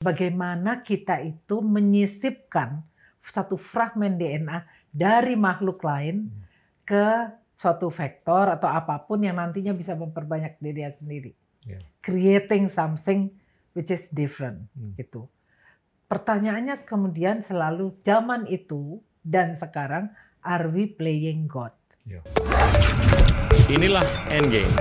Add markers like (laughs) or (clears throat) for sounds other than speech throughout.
bagaimana kita itu menyisipkan satu fragmen DNA dari makhluk lain ke suatu vektor atau apa pun yang nantinya bisa memperbanyak diri sendiri. Yeah. Creating something which is different Hmm. gitu. Pertanyaannya kemudian selalu zaman itu dan sekarang are we playing God? Inilah Endgame.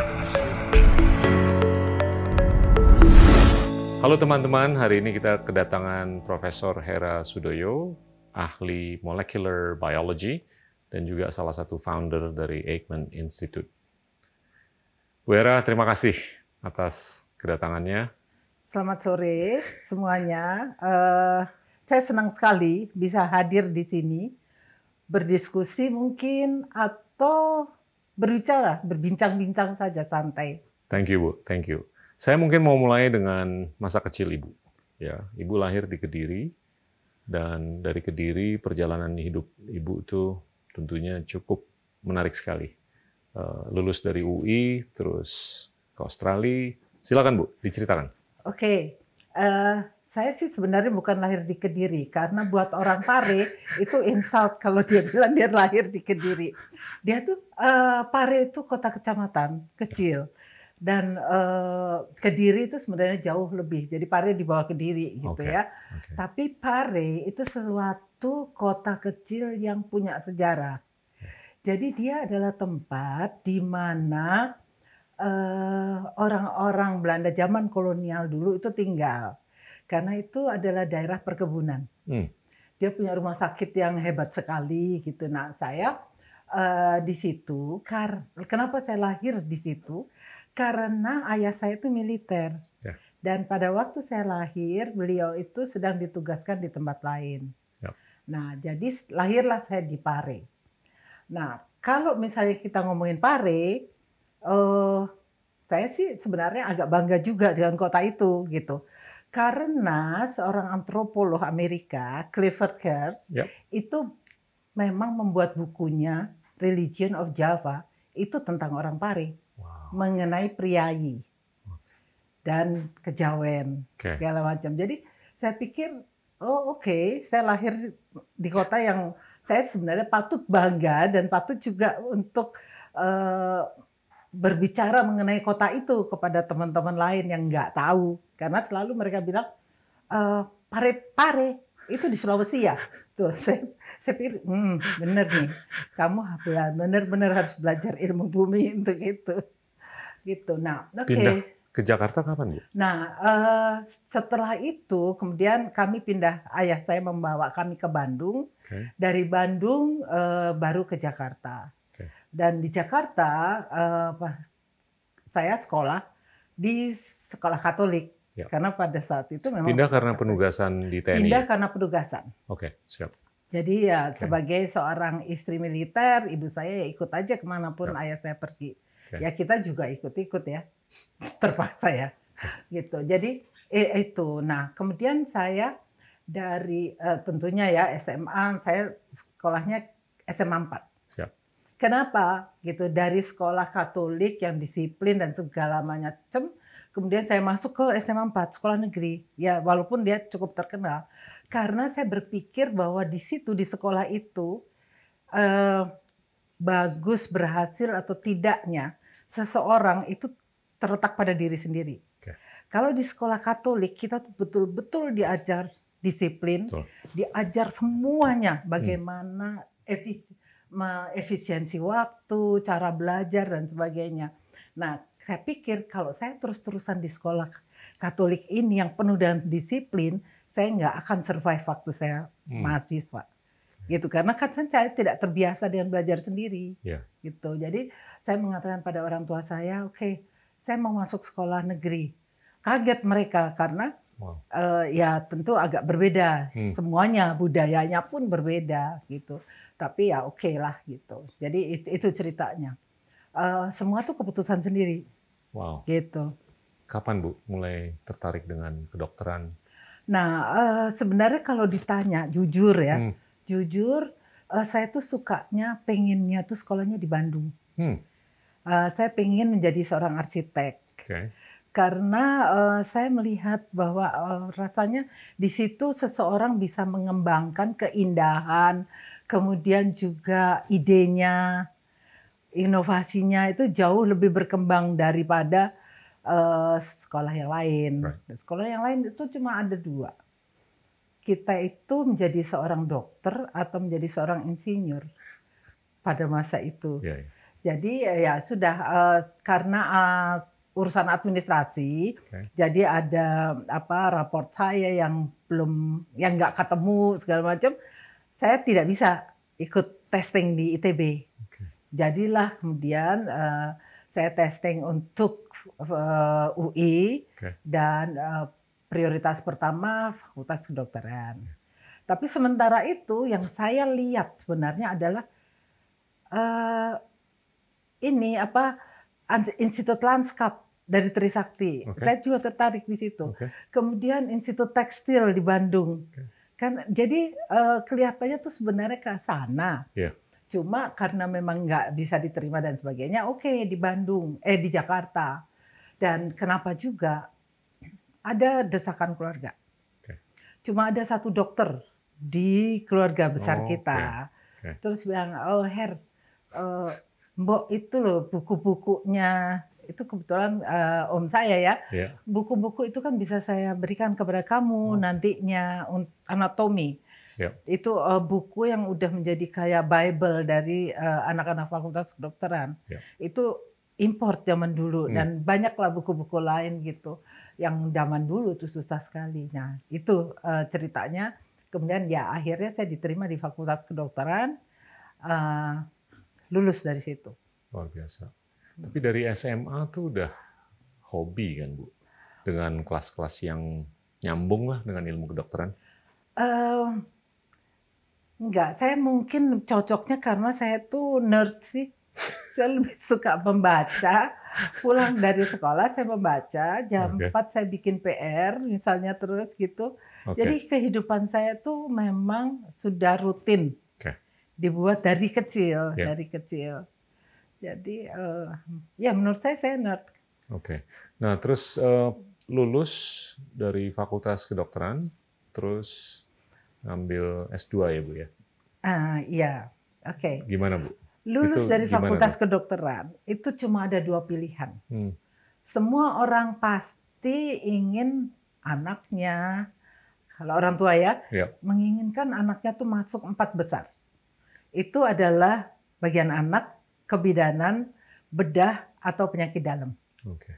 Halo teman-teman, hari ini kita kedatangan Profesor Hera Sudoyo, ahli molecular biology, dan juga salah satu founder dari Aikman Institute. Bu Hera, terima kasih atas kedatangannya. Selamat sore semuanya. Eh, saya senang sekali bisa hadir di sini, berdiskusi mungkin atau berbicara, berbincang-bincang saja santai. Thank you, Bu. Thank you. Saya mungkin mau mulai dengan masa kecil Ibu. Ya, Ibu lahir di Kediri dan dari Kediri perjalanan hidup Ibu itu tentunya cukup menarik sekali. Eh, lulus dari UI, terus ke Australia. Silakan Bu, diceritakan. Oke, eh, saya sih sebenarnya bukan lahir di Kediri karena buat orang Pare itu insult kalau dia bilang dia lahir di Kediri. Dia tuh eh, Pare itu kota kecamatan kecil dan eh, Kediri itu sebenarnya jauh lebih. Jadi Pare di bawah Kediri gitu Oke. ya. Oke. Tapi Pare itu suatu kota kecil yang punya sejarah. Jadi dia adalah tempat di mana eh, orang-orang Belanda zaman kolonial dulu itu tinggal. Karena itu adalah daerah perkebunan. Hmm. Dia punya rumah sakit yang hebat sekali gitu. Nah, saya eh, di situ kar kenapa saya lahir di situ? Karena ayah saya itu militer. Ya. Dan pada waktu saya lahir, beliau itu sedang ditugaskan di tempat lain. Yap. Nah, jadi lahirlah saya di Pare. Nah, kalau misalnya kita ngomongin Pare, eh saya sih sebenarnya agak bangga juga dengan kota itu gitu. Karena seorang antropolog Amerika, Clifford Geertz, Yap. itu memang membuat bukunya Religion of Java itu tentang orang Pare Wow. mengenai priayi dan kejawen Oke. segala macam. Jadi saya pikir, oh oke, saya lahir di kota yang saya sebenarnya patut bangga dan patut juga untuk eh, berbicara mengenai kota itu kepada teman-teman lain yang nggak tahu. Karena selalu mereka bilang, eh, pare pare itu di Sulawesi ya. Tuh, (laughs) saya, saya pikir, hmm, bener nih, kamu benar-benar harus belajar ilmu bumi (laughs) untuk itu. Gitu. Nah, oke. Pindah. Ke Jakarta kapan, Bu? Nah, eh, setelah itu kemudian kami pindah, ayah saya membawa kami ke Bandung. Oke. Dari Bandung eh, baru ke Jakarta. Oke. Dan di Jakarta pas saya sekolah di sekolah Katolik. Ya. Karena pada saat itu memang Pindah karena penugasan di TNI. Pindah karena penugasan. Oke, siap. Jadi ya Oke. sebagai seorang istri militer, ibu saya ya ikut aja ke mana pun Ya. ayah saya pergi. Oke. Ya kita juga ikut-ikut ya, (laughs) terpaksa ya, gitu. Jadi eh, itu. Nah kemudian saya dari eh, tentunya ya SMA, saya sekolahnya SMA 4. Siap. Kenapa? Gitu dari sekolah Katolik yang disiplin dan segala macam, kemudian saya masuk ke SMA 4 sekolah negeri. Ya walaupun dia cukup terkenal, karena saya berpikir bahwa di situ di sekolah itu eh, bagus berhasil atau tidaknya seseorang itu terletak pada diri sendiri. Oke. Kalau di sekolah Katolik kita betul-betul diajar disiplin, Betul. diajar semuanya bagaimana me- efisiensi waktu, cara belajar dan sebagainya. Nah, saya pikir kalau saya terus-terusan di sekolah Katolik ini yang penuh dengan disiplin, saya nggak akan survive waktu saya Hmm. mahasiswa. Gitu karena kan saya tidak terbiasa dengan belajar sendiri. Iya. Gitu. Jadi saya mengatakan pada orang tua saya, oke, saya mau masuk sekolah negeri. Kaget mereka karena Wow. eh, ya tentu agak berbeda Hmm. semuanya budayanya pun berbeda gitu tapi ya oke lah gitu jadi it- itu ceritanya Eh, semua tuh keputusan sendiri Wow. gitu Kapan, Bu, mulai tertarik dengan kedokteran? nah eh, sebenarnya kalau ditanya jujur ya Hmm. jujur eh, saya tuh sukanya pengennya tuh sekolahnya di Bandung Hmm. Eh, saya pengen menjadi seorang arsitek Oke. karena uh, saya melihat bahwa uh, rasanya di situ seseorang bisa mengembangkan keindahan, kemudian juga idenya, inovasinya itu jauh lebih berkembang daripada uh, sekolah yang lain. Right. Sekolah yang lain itu cuma ada dua. Kita itu menjadi seorang dokter atau menjadi seorang insinyur pada masa itu. Yeah, yeah. Jadi ya sudah uh, karena uh, urusan administrasi, okay. jadi ada apa raport saya yang belum yang nggak ketemu segala macam, saya tidak bisa ikut testing di ITB. Jadilah kemudian uh, saya testing untuk uh, UI okay. dan uh, prioritas pertama fakultas kedokteran. Tapi sementara itu yang saya lihat sebenarnya adalah uh, ini apa Institut Lanskap dari Trisakti. Okay. Saya juga tertarik di situ. Okay. Kemudian Institut Tekstil di Bandung. Okay. Kan jadi uh, kelihatannya tuh sebenarnya ke sana. Yeah. Cuma karena memang nggak bisa diterima dan sebagainya, oke okay, di Bandung, eh di Jakarta. Dan kenapa juga ada desakan keluarga. Okay. Cuma ada satu dokter di keluarga besar oh, kita. Okay. Okay. Terus bilang, oh Her, uh, Mbok itu loh buku-bukunya itu kebetulan uh, om saya ya. Yeah. Buku-buku itu kan bisa saya berikan kepada kamu oh. nantinya anatomi. Yeah. Itu uh, buku yang udah menjadi kayak bible dari uh, anak-anak fakultas kedokteran. Yeah. Itu import zaman dulu hmm. dan banyaklah buku-buku lain gitu yang zaman dulu tuh susah sekali. Nah, itu uh, ceritanya. Kemudian ya akhirnya saya diterima di Fakultas Kedokteran. Uh, lulus dari situ. Luar biasa. Tapi dari SMA tuh udah hobi kan Bu? Dengan kelas-kelas yang nyambung lah dengan ilmu kedokteran? Uh, enggak, saya mungkin cocoknya karena saya tuh nerd sih. Saya lebih suka membaca. Pulang dari sekolah saya membaca, jam okay. 4 saya bikin PR misalnya terus gitu. Okay. Jadi kehidupan saya tuh memang sudah rutin dibuat dari kecil, yeah. dari kecil. Jadi uh, ya menurut saya saya nerd. Oke. Okay. Nah terus uh, lulus dari Fakultas Kedokteran, terus ngambil S2 ya bu ya? Ah uh, iya, oke. Okay. Gimana bu? Lulus itu dari Fakultas bu? Kedokteran itu cuma ada dua pilihan. Hmm. Semua orang pasti ingin anaknya, kalau orang tua ya, yeah. menginginkan anaknya tuh masuk empat besar itu adalah bagian anak, kebidanan, bedah, atau penyakit dalam. Okay.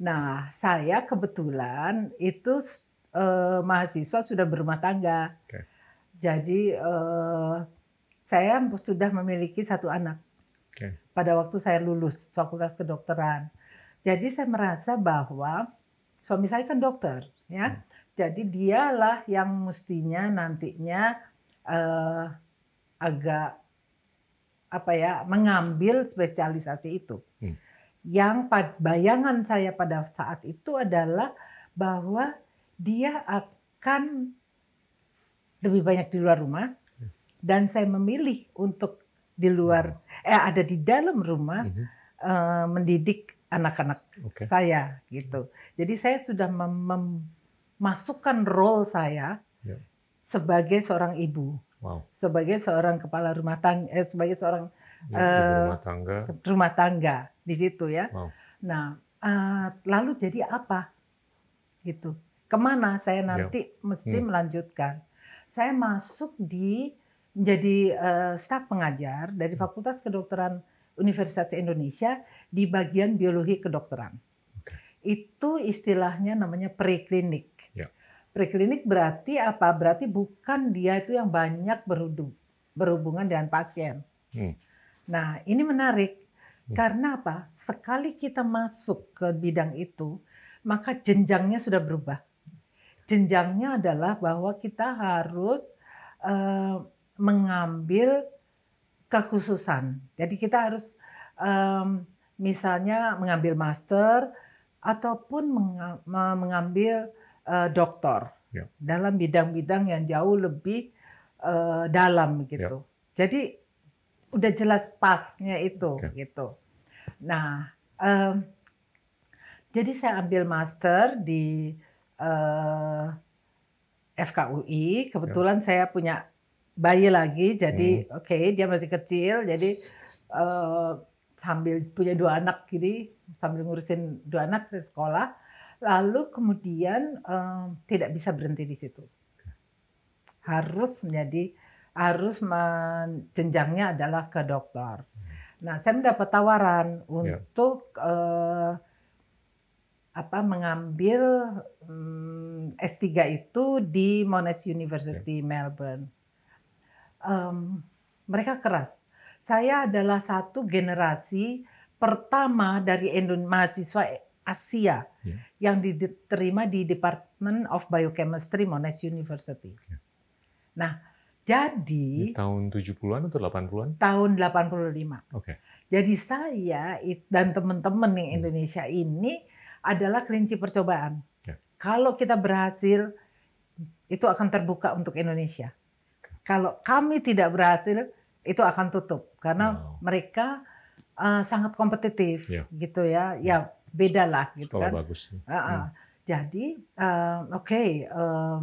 Nah, saya kebetulan itu eh, mahasiswa sudah berumah tangga. Okay. Jadi eh, saya sudah memiliki satu anak. Okay. Pada waktu saya lulus Fakultas Kedokteran. Jadi saya merasa bahwa suami saya kan dokter, ya. Hmm. Jadi dialah yang mestinya nantinya eh, agak apa ya mengambil spesialisasi itu. Hmm. Yang bayangan saya pada saat itu adalah bahwa dia akan lebih banyak di luar rumah dan saya memilih untuk di luar eh ada di dalam rumah hmm. uh, mendidik anak-anak okay. saya gitu. Jadi saya sudah memasukkan role saya yeah. sebagai seorang ibu Wow. Sebagai seorang kepala rumah tangga, eh, sebagai seorang ya, uh, rumah tangga, rumah tangga di situ ya. Wow. Nah, uh, lalu jadi apa? Gitu. Ke mana saya ya. nanti ya. mesti hmm. melanjutkan? Saya masuk di menjadi uh, staf pengajar dari hmm. Fakultas Kedokteran Universitas Indonesia di bagian biologi kedokteran. Okay. Itu istilahnya namanya preklinik. Preklinik berarti apa? Berarti bukan dia itu yang banyak berhubungan dengan pasien. Hmm. Nah, ini menarik. Hmm. Karena apa? Sekali kita masuk ke bidang itu, maka jenjangnya sudah berubah. Jenjangnya adalah bahwa kita harus uh, mengambil kekhususan. Jadi kita harus um, misalnya mengambil master ataupun mengambil uh, dokter ya. dalam bidang-bidang yang jauh lebih uh, dalam gitu. Ya. Jadi udah jelas pathnya itu okay. gitu. Nah, um, Jadi saya ambil master di uh, FKUI. Kebetulan ya. saya punya bayi lagi, jadi hmm. oke okay, dia masih kecil, jadi uh, sambil punya dua anak gini, sambil ngurusin dua anak saya sekolah. Lalu kemudian um, tidak bisa berhenti di situ. Harus menjadi harus jenjangnya adalah ke dokter. Nah, saya mendapat tawaran ya. untuk uh, apa mengambil um, mm, S3 itu di Monash University yeah. Melbourne. Um, mereka keras. Saya adalah satu generasi pertama dari Indonesia mahasiswa Asia yeah. yang diterima di Department of Biochemistry Monash University. Yeah. Nah, jadi di tahun 70-an atau 80-an? Tahun 85. Oke. Okay. Jadi saya dan teman-teman yang hmm. Indonesia ini adalah kelinci percobaan. Ya. Kalau kita berhasil, itu akan terbuka untuk Indonesia. Kalau kami tidak berhasil, itu akan tutup karena wow. mereka uh, sangat kompetitif, ya. gitu ya. Ya beda lah, gitu Sekolah kan. bagus. Uh -uh. Hmm. Jadi uh, oke. Okay, uh,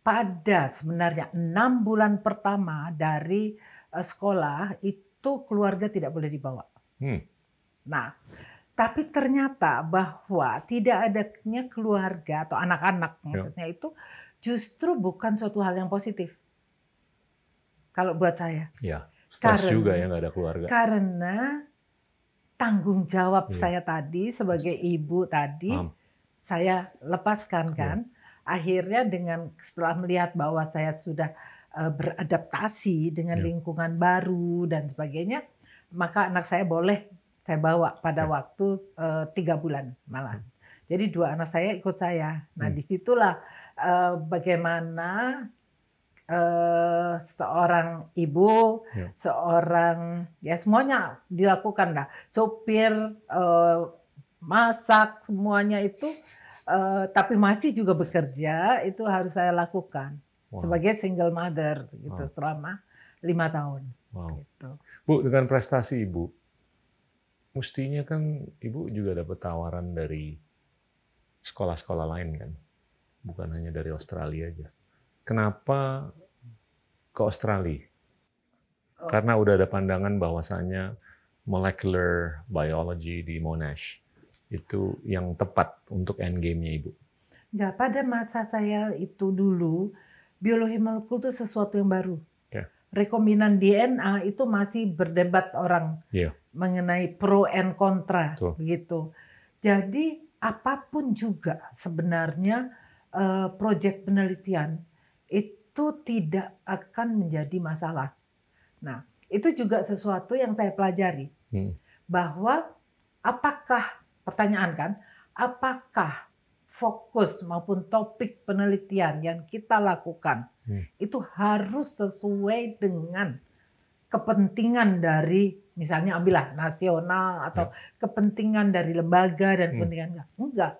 pada sebenarnya enam bulan pertama dari sekolah itu keluarga tidak boleh dibawa. Hmm. Nah, tapi ternyata bahwa tidak adanya keluarga atau anak-anak ya. maksudnya itu justru bukan suatu hal yang positif. Kalau buat saya. Ya, stres karena, juga ya nggak ada keluarga. Karena tanggung jawab ya. saya tadi sebagai ibu tadi saya lepaskan kan. Ya akhirnya dengan setelah melihat bahwa saya sudah uh, beradaptasi dengan ya. lingkungan baru dan sebagainya, maka anak saya boleh saya bawa pada ya. waktu uh, tiga bulan malah. Hmm. Jadi dua anak saya ikut saya. Nah hmm. di situlah uh, bagaimana uh, seorang ibu, ya. seorang ya semuanya dilakukan lah, sopir, uh, masak semuanya itu uh, tapi masih juga bekerja itu harus saya lakukan wow. sebagai single mother gitu wow. selama lima tahun. Wow. Gitu. Bu dengan prestasi ibu, mestinya kan ibu juga dapat tawaran dari sekolah-sekolah lain kan, bukan hanya dari Australia aja. Kenapa ke Australia? Oh. Karena udah ada pandangan bahwasannya molecular biology di Monash itu yang tepat untuk end game-nya Ibu? Enggak, pada masa saya itu dulu, biologi molekul itu sesuatu yang baru. Rekombinan DNA itu masih berdebat orang yeah. mengenai pro and kontra, begitu. Jadi apa pun juga sebenarnya uh, proyek penelitian itu tidak akan menjadi masalah. Nah, itu juga sesuatu yang saya pelajari hmm. bahwa apakah pertanyaan kan, apakah fokus maupun topik penelitian yang kita lakukan hmm. itu harus sesuai dengan kepentingan dari misalnya ambillah nasional atau ya. kepentingan dari lembaga dan hmm. kepentingan enggak. Enggak.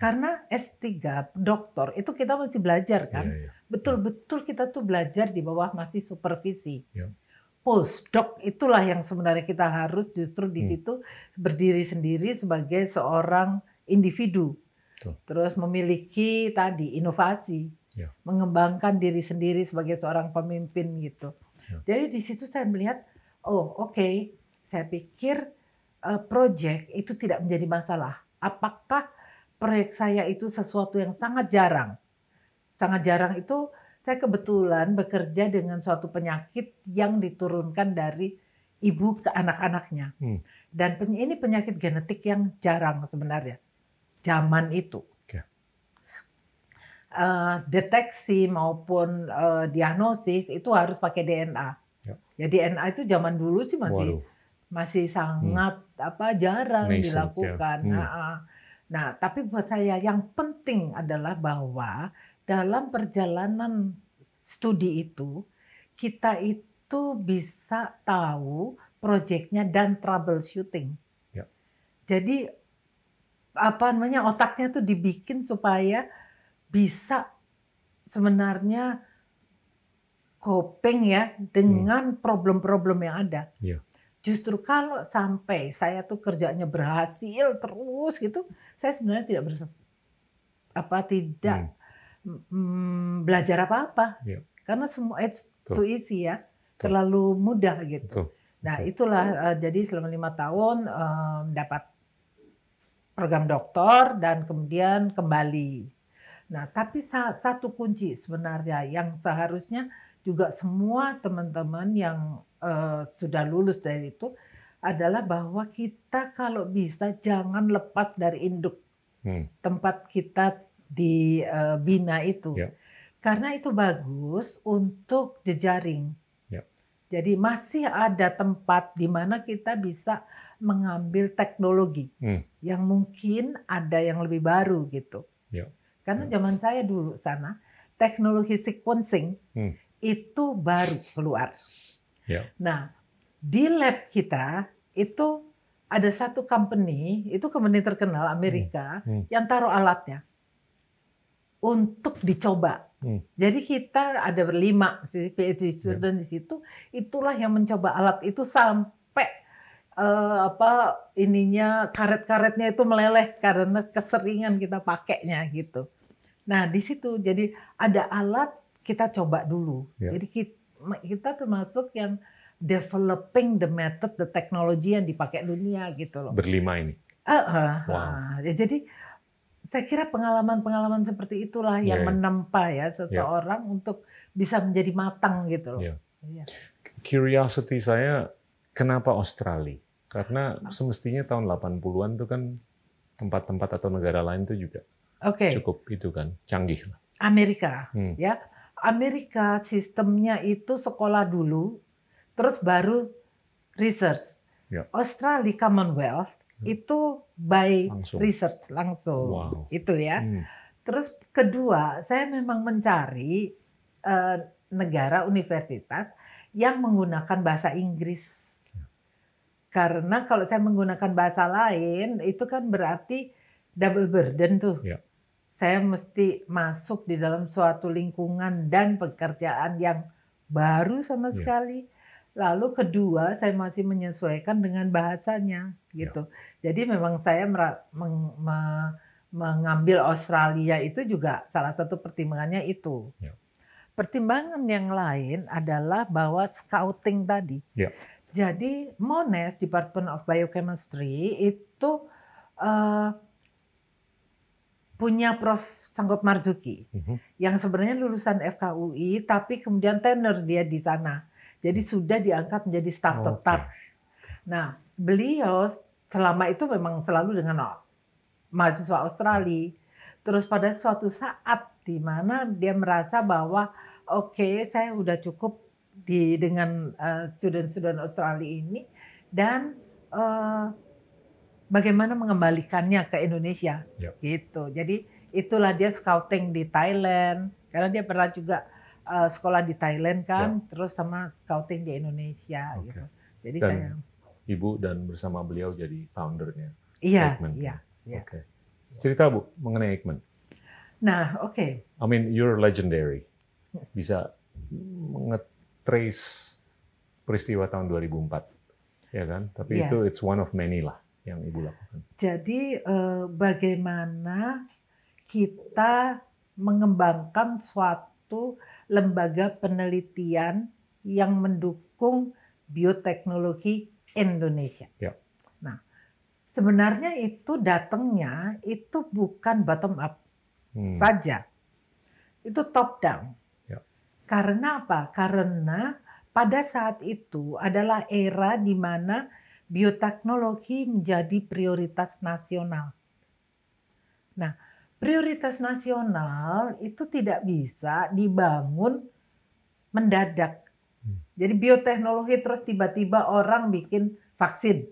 Karena S3 doktor itu kita masih belajar kan. Ya, ya. Betul-betul kita tuh belajar di bawah masih supervisi. Ya postdoc itulah yang sebenarnya kita harus justru di hmm. situ berdiri sendiri sebagai seorang individu. Tuh. Terus memiliki tadi inovasi, ya. mengembangkan diri sendiri sebagai seorang pemimpin gitu. Ya. Jadi di situ saya melihat, oh oke, okay, saya pikir uh, project itu tidak menjadi masalah. Apakah proyek saya itu sesuatu yang sangat jarang? Sangat jarang itu saya kebetulan bekerja dengan suatu penyakit yang diturunkan dari ibu ke anak-anaknya. Hmm. Dan ini penyakit genetik yang jarang sebenarnya. Zaman itu. Okay. Uh, deteksi maupun uh, diagnosis itu harus pakai DNA. Ya. ya DNA itu zaman dulu sih masih Waduh. masih sangat hmm. apa jarang Nascent, dilakukan. Ya. Hmm. Nah, nah, tapi buat saya yang penting adalah bahwa dalam perjalanan studi itu kita itu bisa tahu proyeknya dan troubleshooting. Ya. Jadi apa namanya otaknya tuh dibikin supaya bisa sebenarnya coping ya dengan hmm. problem-problem yang ada. Ya. justru kalau sampai saya tuh kerjanya berhasil terus gitu, saya sebenarnya tidak berse apa tidak mm, belajar apa-apa. Iya. Karena semua it's Betul. too easy ya, Betul. terlalu mudah gitu. Betul. Nah itulah eh, jadi selama lima tahun em, dapat program doktor dan kemudian kembali. Nah tapi sa- satu kunci sebenarnya yang seharusnya juga semua teman-teman yang eh, sudah lulus dari itu adalah bahwa kita kalau bisa jangan lepas dari induk Hmm. tempat kita dibina itu. Ya. Karena itu bagus untuk jejaring. Ya. Jadi masih ada tempat di mana kita bisa mengambil teknologi Hmm. yang mungkin ada yang lebih baru gitu. Ya. Karena Ya. zaman saya dulu sana teknologi sequencing Hmm. itu baru keluar. Ya. Nah, di lab kita itu ada satu company, itu company terkenal Amerika Hmm. yang taruh alatnya untuk dicoba. Hmm. Jadi kita ada berlima PhD student di situ, itulah yang mencoba alat itu sampai eh, apa ininya karet-karetnya itu meleleh karena keseringan kita pakainya gitu. Nah di situ jadi ada alat kita coba dulu. Ya. Jadi kita, kita termasuk yang developing the method, the technology yang dipakai dunia gitu loh. Berlima ini. Ah, ah, Wow. Ya, Jadi saya kira pengalaman-pengalaman seperti itulah yang Iya, iya. menempa ya seseorang untuk bisa menjadi matang gitu loh. Iya. Iya. Curiosity saya, kenapa Australia? Karena semestinya tahun 80-an itu kan tempat-tempat atau negara lain itu juga Oke, cukup itu kan canggih lah. Amerika Hmm. ya. Amerika sistemnya itu sekolah dulu, terus baru research. Ya. Australia Commonwealth Hmm. itu by Langsung. research langsung. Wow. Itu ya. Hmm. Terus kedua, saya memang mencari eh, negara universitas yang menggunakan bahasa Inggris. Karena kalau saya menggunakan bahasa lain, itu kan berarti double burden tuh. Ya. Saya mesti masuk di dalam suatu lingkungan dan pekerjaan yang baru sama Ya. sekali. Lalu kedua, saya masih menyesuaikan dengan bahasanya Ya. gitu. Jadi memang saya meng- me- mengambil Australia itu juga salah satu pertimbangannya itu. Ya. Pertimbangan yang lain adalah bahwa scouting tadi. Ya. Jadi Monash Department of Biochemistry itu eh, punya Prof. Sanggup Marzuki Mhm. yang sebenarnya lulusan FKUI tapi kemudian tenor dia di sana. Jadi sudah diangkat menjadi staf Oke. tetap. Nah, beliau selama itu memang selalu dengan mahasiswa Australia. Terus pada suatu saat di mana dia merasa bahwa oke, saya udah cukup di dengan eh, student-student Australia ini dan eh, bagaimana mengembalikannya ke Indonesia Ya. gitu. Jadi itulah dia scouting di Thailand karena dia pernah juga eh, sekolah di Thailand kan, terus sama scouting di Indonesia Oke. gitu. Jadi Dan saya Ibu dan bersama beliau jadi foundernya. iya, Aikman. iya. Ya. Oke. Cerita Bu mengenai Aikman. Nah, oke. I mean, you're legendary. Bisa nge-trace peristiwa tahun 2004. Ya kan? Tapi Iya. itu it's one of many lah yang Ibu lakukan. Jadi eh, bagaimana kita mengembangkan suatu lembaga penelitian yang mendukung bioteknologi Indonesia. Ya. Nah, sebenarnya itu datangnya itu bukan bottom up Hmm. saja. Itu top down. Karena apa? Karena pada saat itu adalah era di mana bioteknologi menjadi prioritas nasional. Nah, prioritas nasional itu tidak bisa dibangun mendadak. Hmm. Jadi bioteknologi terus tiba-tiba orang bikin vaksin.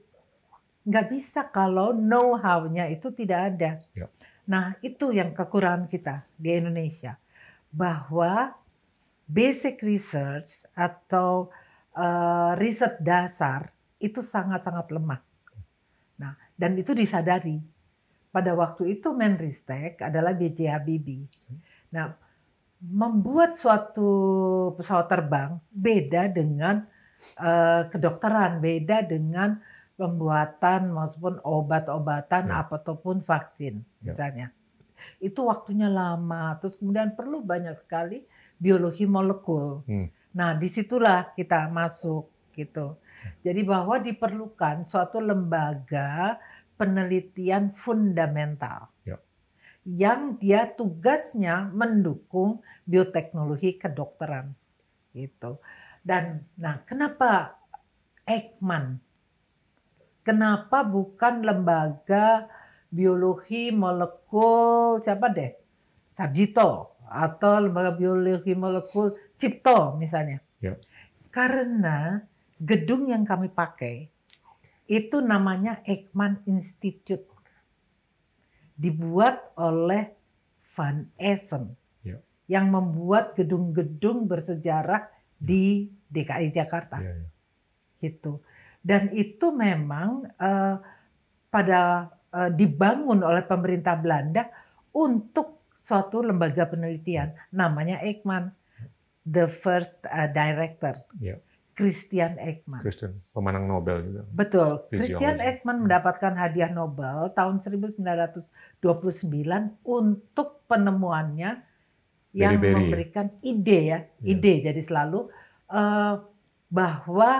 Nggak bisa kalau know-how-nya itu tidak ada. Ya. Nah, itu yang kekurangan kita di Indonesia. Bahwa basic research atau eh, riset dasar itu sangat-sangat lemah. Nah, dan itu disadari. Pada waktu itu Menristek adalah B.J. Habibie. Nah, membuat suatu pesawat terbang beda dengan uh, kedokteran, beda dengan pembuatan maupun obat-obatan Ya. ataupun vaksin Ya. misalnya. Itu waktunya lama, terus kemudian perlu banyak sekali biologi molekul. Hmm. Nah, di situlah kita masuk gitu. Jadi bahwa diperlukan suatu lembaga penelitian fundamental Ya. yang dia tugasnya mendukung bioteknologi kedokteran gitu. Dan nah, kenapa Eijkman? Kenapa bukan lembaga biologi molekul siapa deh? Sarjito atau lembaga biologi molekul Cipto misalnya. Ya. Karena gedung yang kami pakai itu namanya Eijkman Institute. Dibuat oleh Van Essen Ya. yang membuat gedung-gedung bersejarah di DKI Jakarta Iya, iya. gitu. Dan itu memang eh, pada eh, dibangun oleh pemerintah Belanda untuk suatu lembaga penelitian namanya Eijkman, the first eh, director, Iya. Christian Eijkman. Kristen, pemenang Nobel juga. Betul. Fisiologi. Christian Eijkman mendapatkan hadiah Nobel tahun 1929 untuk penemuannya yang Berry-berry. memberikan ide ya, Iya. ide jadi selalu eh, bahwa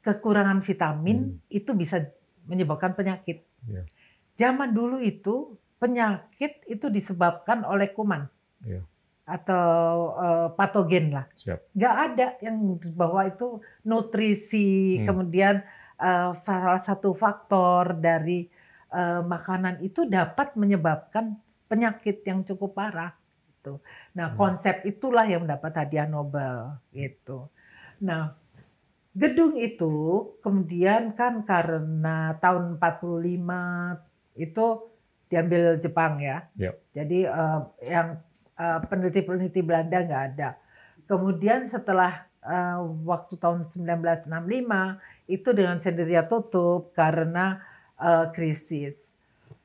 kekurangan vitamin itu bisa menyebabkan penyakit. Iya. Zaman dulu itu penyakit itu disebabkan oleh kuman Iya. atau eh, patogen lah Siap. nggak ada yang bahwa itu nutrisi Hmm. kemudian eh, salah satu faktor dari eh, makanan itu dapat menyebabkan penyakit yang cukup parah gitu. Nah, Hmm. konsep itulah yang mendapat hadiah Nobel gitu. Nah, gedung itu kemudian kan karena tahun 45 itu diambil Jepang ya. Yep. Jadi eh, yang eh, peneliti-peneliti Belanda nggak ada. Kemudian setelah eh, waktu tahun 1965 itu dengan sendirinya tutup karena eh, krisis.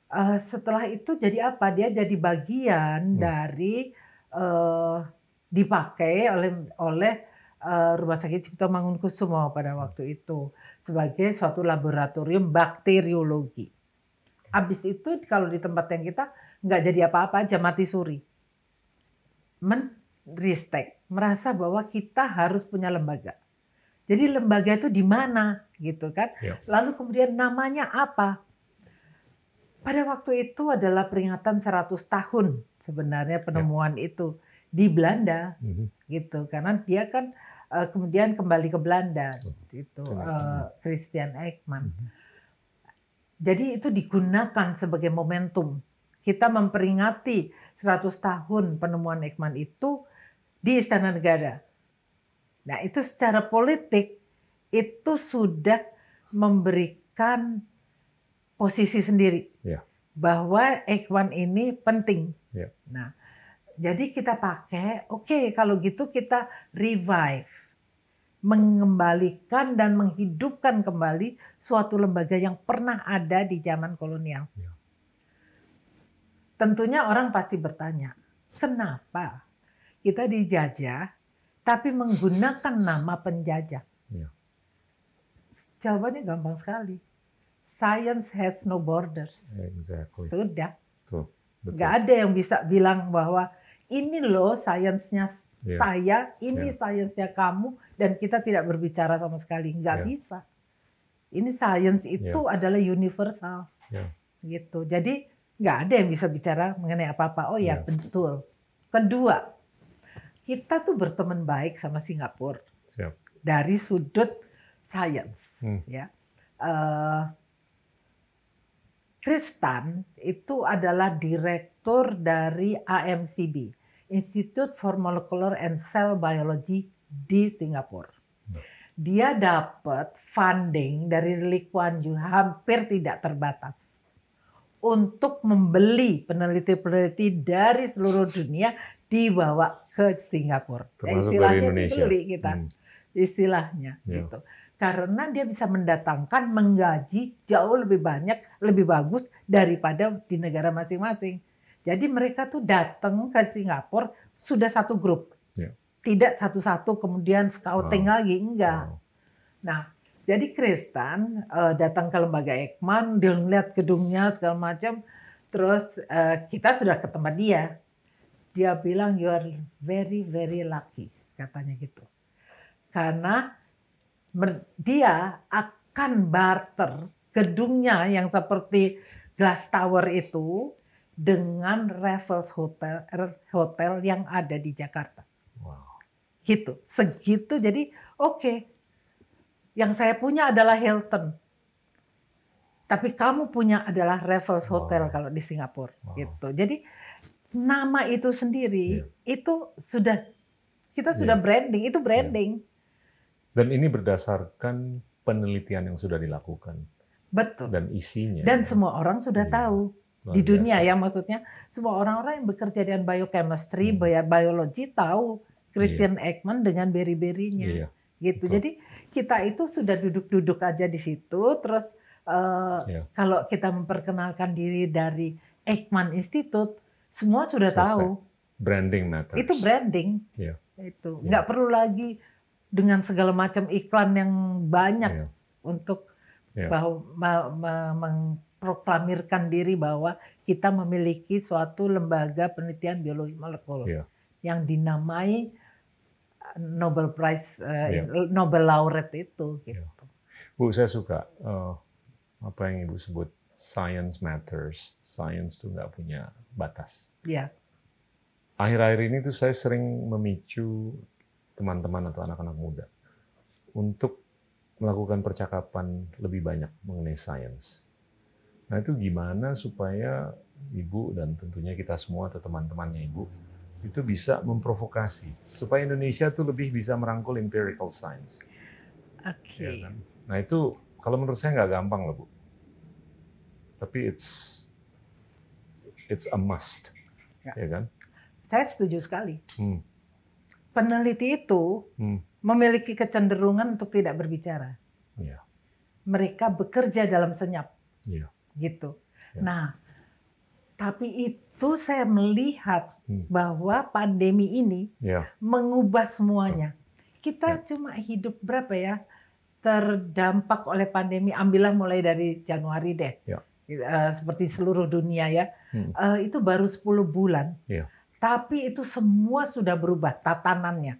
Eh, setelah itu jadi apa? Dia jadi bagian Hmm. dari eh, dipakai oleh oleh eh, Rumah Sakit Cipto Mangunkusumo pada waktu itu sebagai suatu laboratorium bakteriologi. Habis itu kalau di tempat yang kita nggak jadi apa-apa aja mati suri. Menristek merasa bahwa kita harus punya lembaga. Jadi lembaga itu di mana gitu kan? Ya. Lalu kemudian namanya apa? Pada waktu itu adalah peringatan 100 tahun sebenarnya penemuan itu di Belanda Mhm. gitu karena dia kan eh, kemudian kembali ke Belanda itu Betul. eh, Christian Eijkman. Mhm. Jadi itu digunakan sebagai momentum kita memperingati 100 tahun penemuan Eijkman itu di Istana Negara. Nah, itu secara politik itu sudah memberikan posisi sendiri Ya. bahwa Eijkman ini penting. Ya. Nah, jadi kita pakai, oke kalau gitu kita revive, mengembalikan dan menghidupkan kembali suatu lembaga yang pernah ada di zaman kolonial. Ya. Tentunya orang pasti bertanya, kenapa kita dijajah tapi menggunakan nama penjajah? Ya. Jawabannya gampang sekali. Science has no borders. Exactly. Sudah. Betul. Nggak ada yang bisa bilang bahwa ini loh sainsnya Iya. saya, ini Iya. sainsnya kamu, dan kita tidak berbicara sama sekali. Nggak Iya. bisa. Ini sains itu adalah universal. Iya. Gitu. Jadi nggak ada yang bisa bicara mengenai apa-apa. Oh ya Iya. betul. Kedua, kita tuh berteman baik sama Singapura Siap. dari sudut sains. Hmm. Ya. Eh, Kristan itu adalah direktur dari AMCB, Institute for Molecular and Cell Biology di Singapura. Dia dapat funding dari Lee Kuan Yew hampir tidak terbatas untuk membeli peneliti-peneliti dari seluruh dunia dibawa ke Singapura. Ya, Termasuk dari istilahnya sih Indonesia. beli kita Hmm. istilahnya Ya. gitu. Karena dia bisa mendatangkan menggaji jauh lebih banyak, lebih bagus daripada di negara masing-masing. Jadi mereka tuh datang ke Singapura sudah satu grup. Ya. Tidak satu-satu kemudian scouting Wow. lagi, enggak. Wow. Nah, jadi Kristen uh, datang ke lembaga Ekman, dia ngeliat gedungnya segala macam, terus uh, kita sudah ke tempat dia. Dia bilang you are very very lucky, katanya gitu. Karena dia akan barter gedungnya yang seperti Glass Tower itu dengan Raffles Hotel hotel yang ada di Jakarta. Wow. Gitu, segitu. Jadi oke, okay. yang saya punya adalah Hilton, tapi kamu punya adalah Raffles Hotel wow. kalau di Singapura. Wow. Gitu. Jadi nama itu sendiri yeah. itu sudah kita sudah yeah. branding, itu branding. Yeah. Dan ini berdasarkan penelitian yang sudah dilakukan. Betul. Dan isinya. Dan semua orang sudah iya. tahu di dunia ya maksudnya semua orang-orang yang bekerja dengan biochemistry, hmm. biologi tahu Christian iya. Ekman dengan beri-berinya. Iya. Gitu. Betul. Jadi kita itu sudah duduk-duduk aja di situ terus uh, iya. kalau kita memperkenalkan diri dari Ekman Institute semua sudah Selesai. tahu. Branding matters. Itu branding. Iya. Itu iya. nggak perlu lagi dengan segala macam iklan yang banyak iya. untuk yeah. bahwa memproklamirkan diri bahwa kita memiliki suatu lembaga penelitian biologi molekul yeah. yang dinamai Nobel Prize uh, yeah. Nobel laureate itu gitu. Yeah. Bu, saya suka uh, apa yang Ibu sebut science matters. Science tuh nggak punya batas. Iya. Yeah. Akhir-akhir ini tuh saya sering memicu teman-teman atau anak-anak muda untuk melakukan percakapan lebih banyak mengenai sains. Nah itu gimana supaya ibu dan tentunya kita semua atau teman-temannya ibu itu bisa memprovokasi supaya Indonesia tuh lebih bisa merangkul empirical science. Oke. Okay. Ya kan? Nah itu kalau menurut saya nggak gampang loh bu. Tapi it's it's a must, ya, ya kan? Saya setuju sekali. Hmm. Peneliti itu hmm memiliki kecenderungan untuk tidak berbicara. Yeah. Mereka bekerja dalam senyap, yeah. Gitu. Yeah. Nah, tapi itu saya melihat hmm. bahwa pandemi ini yeah. mengubah semuanya. Kita yeah. cuma hidup berapa ya terdampak oleh pandemi. Ambillah mulai dari Januari deh, yeah. uh, seperti seluruh dunia ya. Hmm. Uh, itu baru 10 bulan. Yeah. Tapi itu semua sudah berubah tatanannya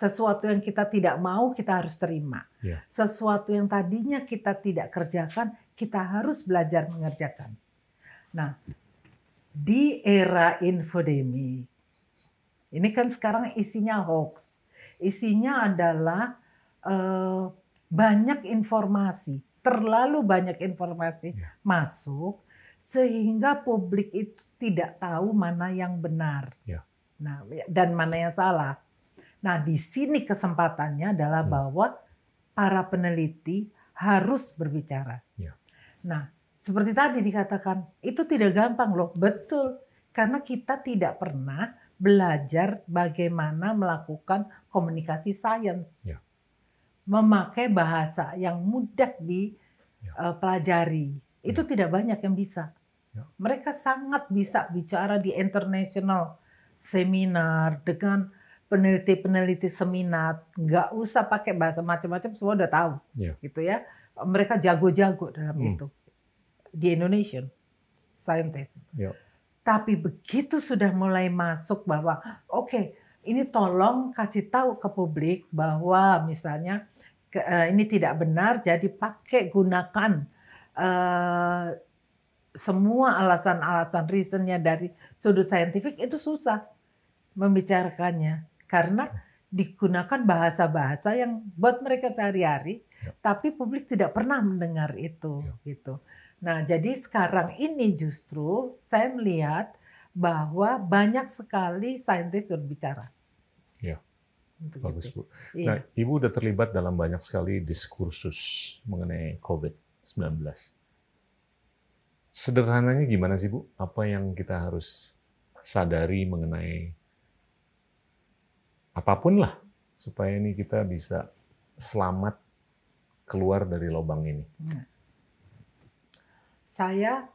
sesuatu yang kita tidak mau kita harus terima. Yeah. Sesuatu yang tadinya kita tidak kerjakan, kita harus belajar mengerjakan. Nah, di era infodemi, ini kan sekarang isinya hoax. Isinya adalah uh, banyak informasi, terlalu banyak informasi yeah. masuk sehingga publik itu tidak tahu mana yang benar. Yeah. Nah, dan mana yang salah. Nah, di sini kesempatannya adalah hmm. bahwa para peneliti harus berbicara. Ya. Nah, seperti tadi dikatakan, itu tidak gampang loh. Betul. Karena kita tidak pernah belajar bagaimana melakukan komunikasi sains. Ya. Memakai bahasa yang mudah dipelajari. Ya. Uh, itu ya. tidak banyak yang bisa. Ya. Mereka sangat bisa bicara di international seminar dengan peneliti-peneliti seminar nggak usah pakai bahasa macam-macam semua udah tahu yeah. gitu ya mereka jago-jago dalam hmm. itu di Indonesia scientist yeah. tapi begitu sudah mulai masuk bahwa oke okay, ini tolong kasih tahu ke publik bahwa misalnya ke, uh, ini tidak benar jadi pakai gunakan uh, semua alasan-alasan reasonnya dari sudut saintifik itu susah membicarakannya karena digunakan bahasa-bahasa yang buat mereka sehari-hari, ya. tapi publik tidak pernah mendengar itu, ya. gitu. Nah, jadi sekarang ini justru saya melihat bahwa banyak sekali saintis berbicara. Ya, Untuk bagus itu. Bu. Iya. Nah, Ibu udah terlibat dalam banyak sekali diskursus mengenai COVID-19. Sederhananya gimana sih Bu? Apa yang kita harus sadari mengenai apa pun lah supaya ini kita bisa selamat keluar dari lubang ini. Hmm. Saya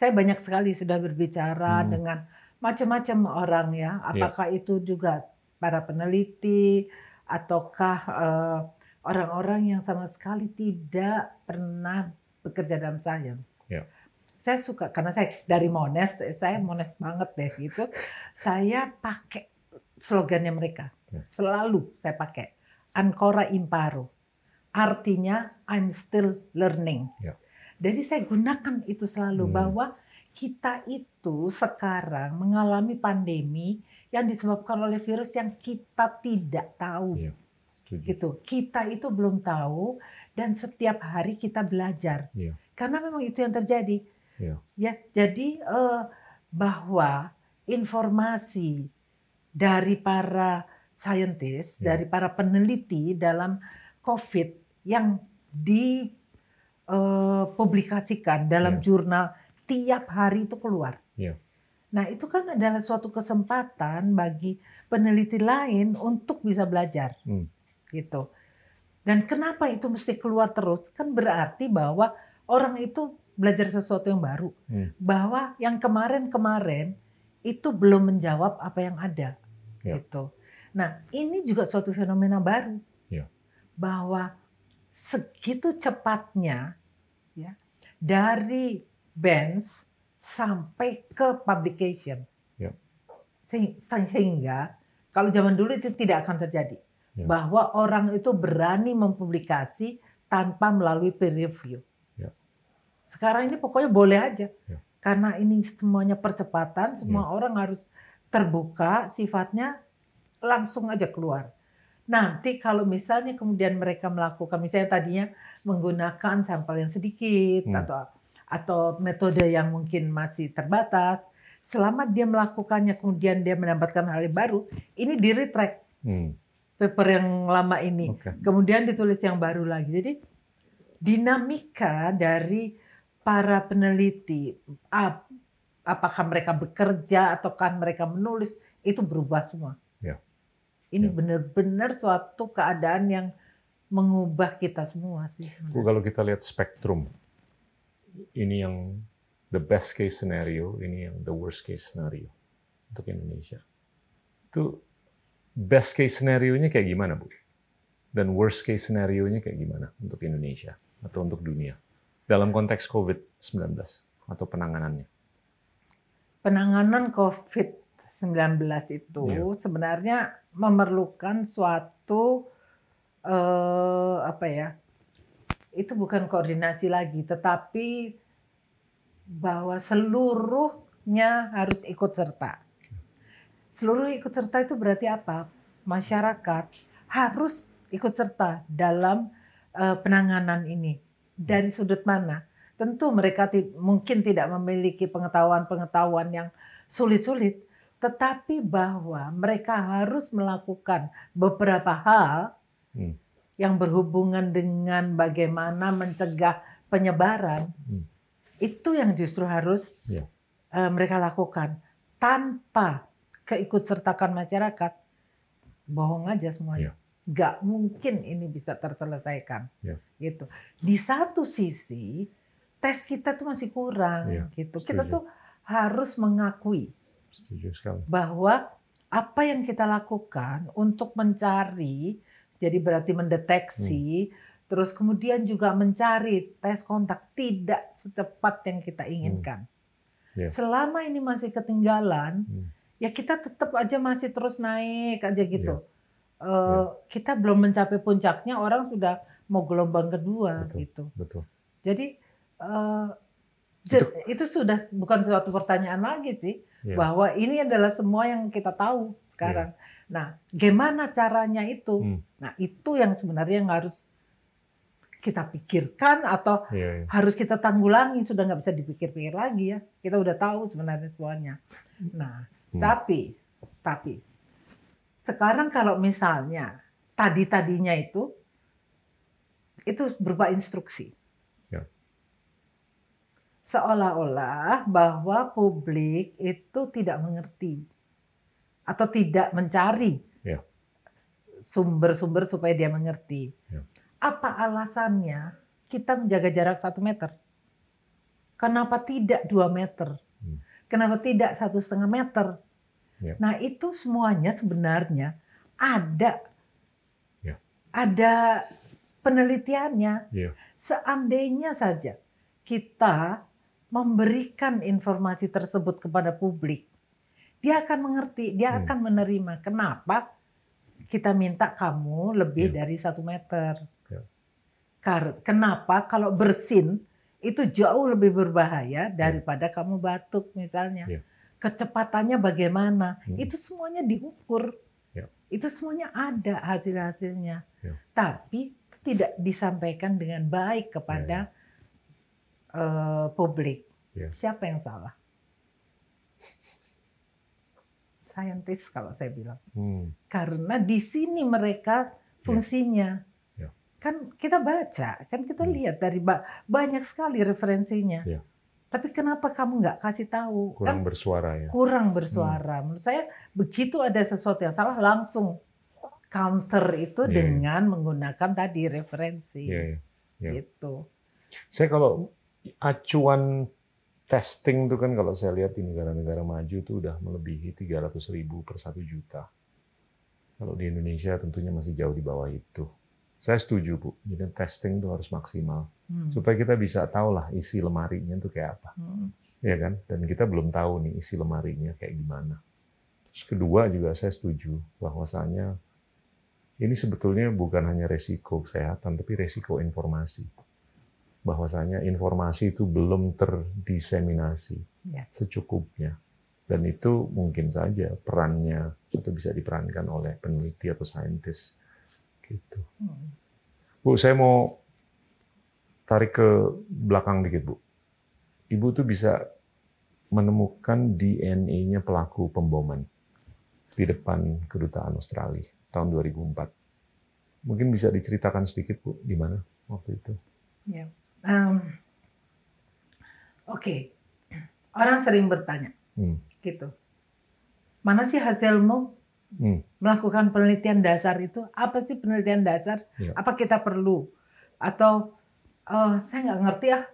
saya banyak sekali sudah berbicara hmm. dengan macam-macam orang ya, iya. apakah yeah. itu juga para peneliti ataukah uh, orang-orang yang sama sekali tidak pernah bekerja dalam sains. Ya. Saya suka karena saya dari Mones, saya Mones banget deh gitu. Saya pakai slogannya mereka. Ya. Selalu saya pakai Ancora Imparo. Artinya I'm still learning. Ya. Jadi saya gunakan itu selalu Hmm. bahwa kita itu sekarang mengalami pandemi yang disebabkan oleh virus yang kita tidak tahu. Setuju. gitu. Kita itu belum tahu dan setiap hari kita belajar. Iya. Karena memang itu yang terjadi. Iya. Ya, jadi eh, bahwa informasi dari para saintis, Iya. dari para peneliti dalam COVID yang dipublikasikan dalam Iya. jurnal tiap hari itu keluar. Iya. Nah, itu kan adalah suatu kesempatan bagi peneliti lain untuk bisa belajar. Hmm. Gitu. Dan kenapa itu mesti keluar terus? Kan berarti bahwa orang itu belajar sesuatu yang baru. Hmm. Bahwa yang kemarin-kemarin itu belum menjawab apa yang ada. Ya. Gitu. Nah, ini juga suatu fenomena baru. Ya. Bahwa segitu cepatnya ya dari bench sampai ke publication. Ya. Se- Sehingga kalau zaman dulu itu tidak akan terjadi. Ya. Bahwa orang itu berani mempublikasi tanpa melalui peer review. Ya. Sekarang ini pokoknya boleh aja. Ya. Karena ini semuanya percepatan, semua orang harus terbuka sifatnya langsung aja keluar. Nanti kalau misalnya kemudian mereka melakukan misalnya tadinya menggunakan sampel yang sedikit Hmm. atau atau metode yang mungkin masih terbatas, selama dia melakukannya kemudian dia mendapatkan hal yang baru, ini di retract Hmm. paper yang lama ini. Oke. Kemudian ditulis yang baru lagi. Jadi dinamika dari para peneliti, apakah mereka bekerja ataukah mereka menulis, itu berubah semua. Ya. Ini Ya. benar-benar suatu keadaan yang mengubah kita semua sih. Bu, kalau kita lihat spektrum, ini yang the best case scenario, ini yang the worst case scenario untuk Indonesia. Itu best case scenario-nya kayak gimana, Bu? Dan worst case scenario-nya kayak gimana untuk Indonesia atau untuk dunia dalam konteks COVID-19 atau penanganannya? Penanganan COVID-19 itu Ya. sebenarnya memerlukan suatu eh, apa ya? Itu bukan koordinasi lagi, tetapi bahwa seluruhnya harus ikut serta. Seluruh ikut serta itu berarti apa? Masyarakat harus ikut serta dalam eh, penanganan ini. Dari sudut mana? Tentu mereka mungkin tidak memiliki pengetahuan-pengetahuan yang sulit-sulit, tetapi bahwa mereka harus melakukan beberapa hal Hmm. yang berhubungan dengan bagaimana mencegah penyebaran. Hmm. Itu yang justru harus Ya. eh, mereka lakukan tanpa keikutsertakan masyarakat. Bohong aja semuanya. Nggak mungkin ini bisa terselesaikan. Ya. Gitu. Di satu sisi tes kita tuh masih kurang. Ya, Gitu. Kita setuju. tuh harus mengakui Setuju sekali. bahwa apa yang kita lakukan untuk mencari, jadi berarti mendeteksi, terus kemudian juga mencari tes kontak tidak secepat yang kita inginkan. Ya. Selama ini masih ketinggalan, Hmm. ya kita tetap aja masih terus naik aja gitu. Eh, Ya. Kita belum mencapai puncaknya, orang sudah mau gelombang kedua Betul. gitu. Betul. Jadi eh, Itu- itu sudah bukan suatu pertanyaan lagi sih Ya. bahwa ini adalah semua yang kita tahu sekarang. Nah, gimana caranya itu? Hmm. Nah, itu yang sebenarnya yang harus kita pikirkan atau Iya, iya. harus kita tanggulangi sudah nggak bisa dipikir-pikir lagi ya. Kita udah tahu sebenarnya semuanya. Nah, Hmm. tapi tapi sekarang kalau misalnya tadi-tadinya itu itu berupa instruksi. Seolah-olah bahwa publik itu tidak mengerti atau tidak mencari Ya. sumber-sumber supaya dia mengerti. Ya. Apa alasannya kita menjaga jarak satu meter? Kenapa tidak dua meter? Hmm. Kenapa tidak satu setengah meter? Ya. Nah itu semuanya sebenarnya ada Ya. ada penelitiannya. Iya. Seandainya saja kita memberikan informasi tersebut kepada publik, dia akan mengerti, dia Hmm. akan menerima. Kenapa kita minta kamu lebih Iya. dari satu meter? Iya. Kar- Kenapa kalau bersin itu jauh lebih berbahaya daripada kamu batuk misalnya. Iya. Kecepatannya bagaimana? Hmm. Itu semuanya diukur. Iya. Itu semuanya ada hasil-hasilnya. Iya. Tapi tidak disampaikan dengan baik kepada eh, publik. Iya. Siapa yang salah? (laughs) Saintis kalau saya bilang. Hmm. Karena di sini mereka fungsinya. Iya. Kan kita baca, kan kita Hmm. lihat dari ba- banyak sekali referensinya. Iya. Tapi kenapa kamu nggak kasih tahu? Kurang Kan bersuara ya. kurang bersuara. Menurut saya begitu ada sesuatu yang salah langsung counter itu Iya, iya. dengan menggunakan tadi referensi. Iya, iya. iya. Gitu. Saya kalau acuan testing itu kan kalau saya lihat di negara-negara maju itu udah melebihi 300 ribu per satu juta. Kalau di Indonesia tentunya masih jauh di bawah itu. Saya setuju Bu, jadi testing itu harus maksimal Hmm. supaya kita bisa tahu lah isi lemarinya itu kayak apa, Hmm. ya kan? Dan kita belum tahu nih isi lemarinya kayak gimana. Terus kedua juga saya setuju bahwasanya ini sebetulnya bukan hanya resiko kesehatan, tapi resiko informasi. Bahwasanya informasi itu belum terdiseminasi Ya. secukupnya. Dan itu mungkin saja perannya atau bisa diperankan oleh peneliti atau saintis. Gitu. Hmm. Bu, saya mau tarik ke belakang dikit, Bu. Ibu tuh bisa menemukan DNA-nya pelaku pemboman di depan kedutaan Australia tahun 2004. Mungkin bisa diceritakan sedikit, Bu, di mana waktu itu? Ya. Em, Oke, orang sering bertanya, Hmm. gitu. Mana sih hasilmu Hmm. melakukan penelitian dasar itu? Apa sih penelitian dasar? Ya. Apa kita perlu? Atau "Eh, saya nggak ngerti ah,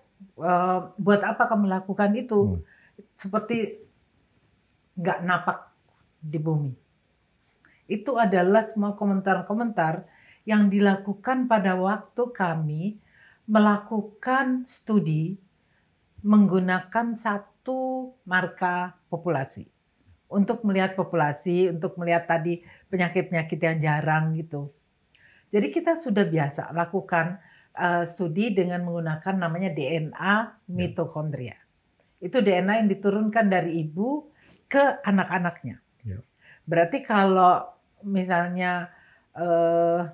eh, buat apa kamu lakukan itu? Hmm. Seperti nggak napak di bumi. Itu adalah semua komentar-komentar yang dilakukan pada waktu kami melakukan studi menggunakan satu marka populasi untuk melihat populasi, untuk melihat tadi penyakit-penyakit yang jarang gitu. Jadi kita sudah biasa lakukan uh, studi dengan menggunakan namanya DNA mitokondria. Itu DNA yang diturunkan dari ibu ke anak-anaknya. Ya. Berarti kalau misalnya uh,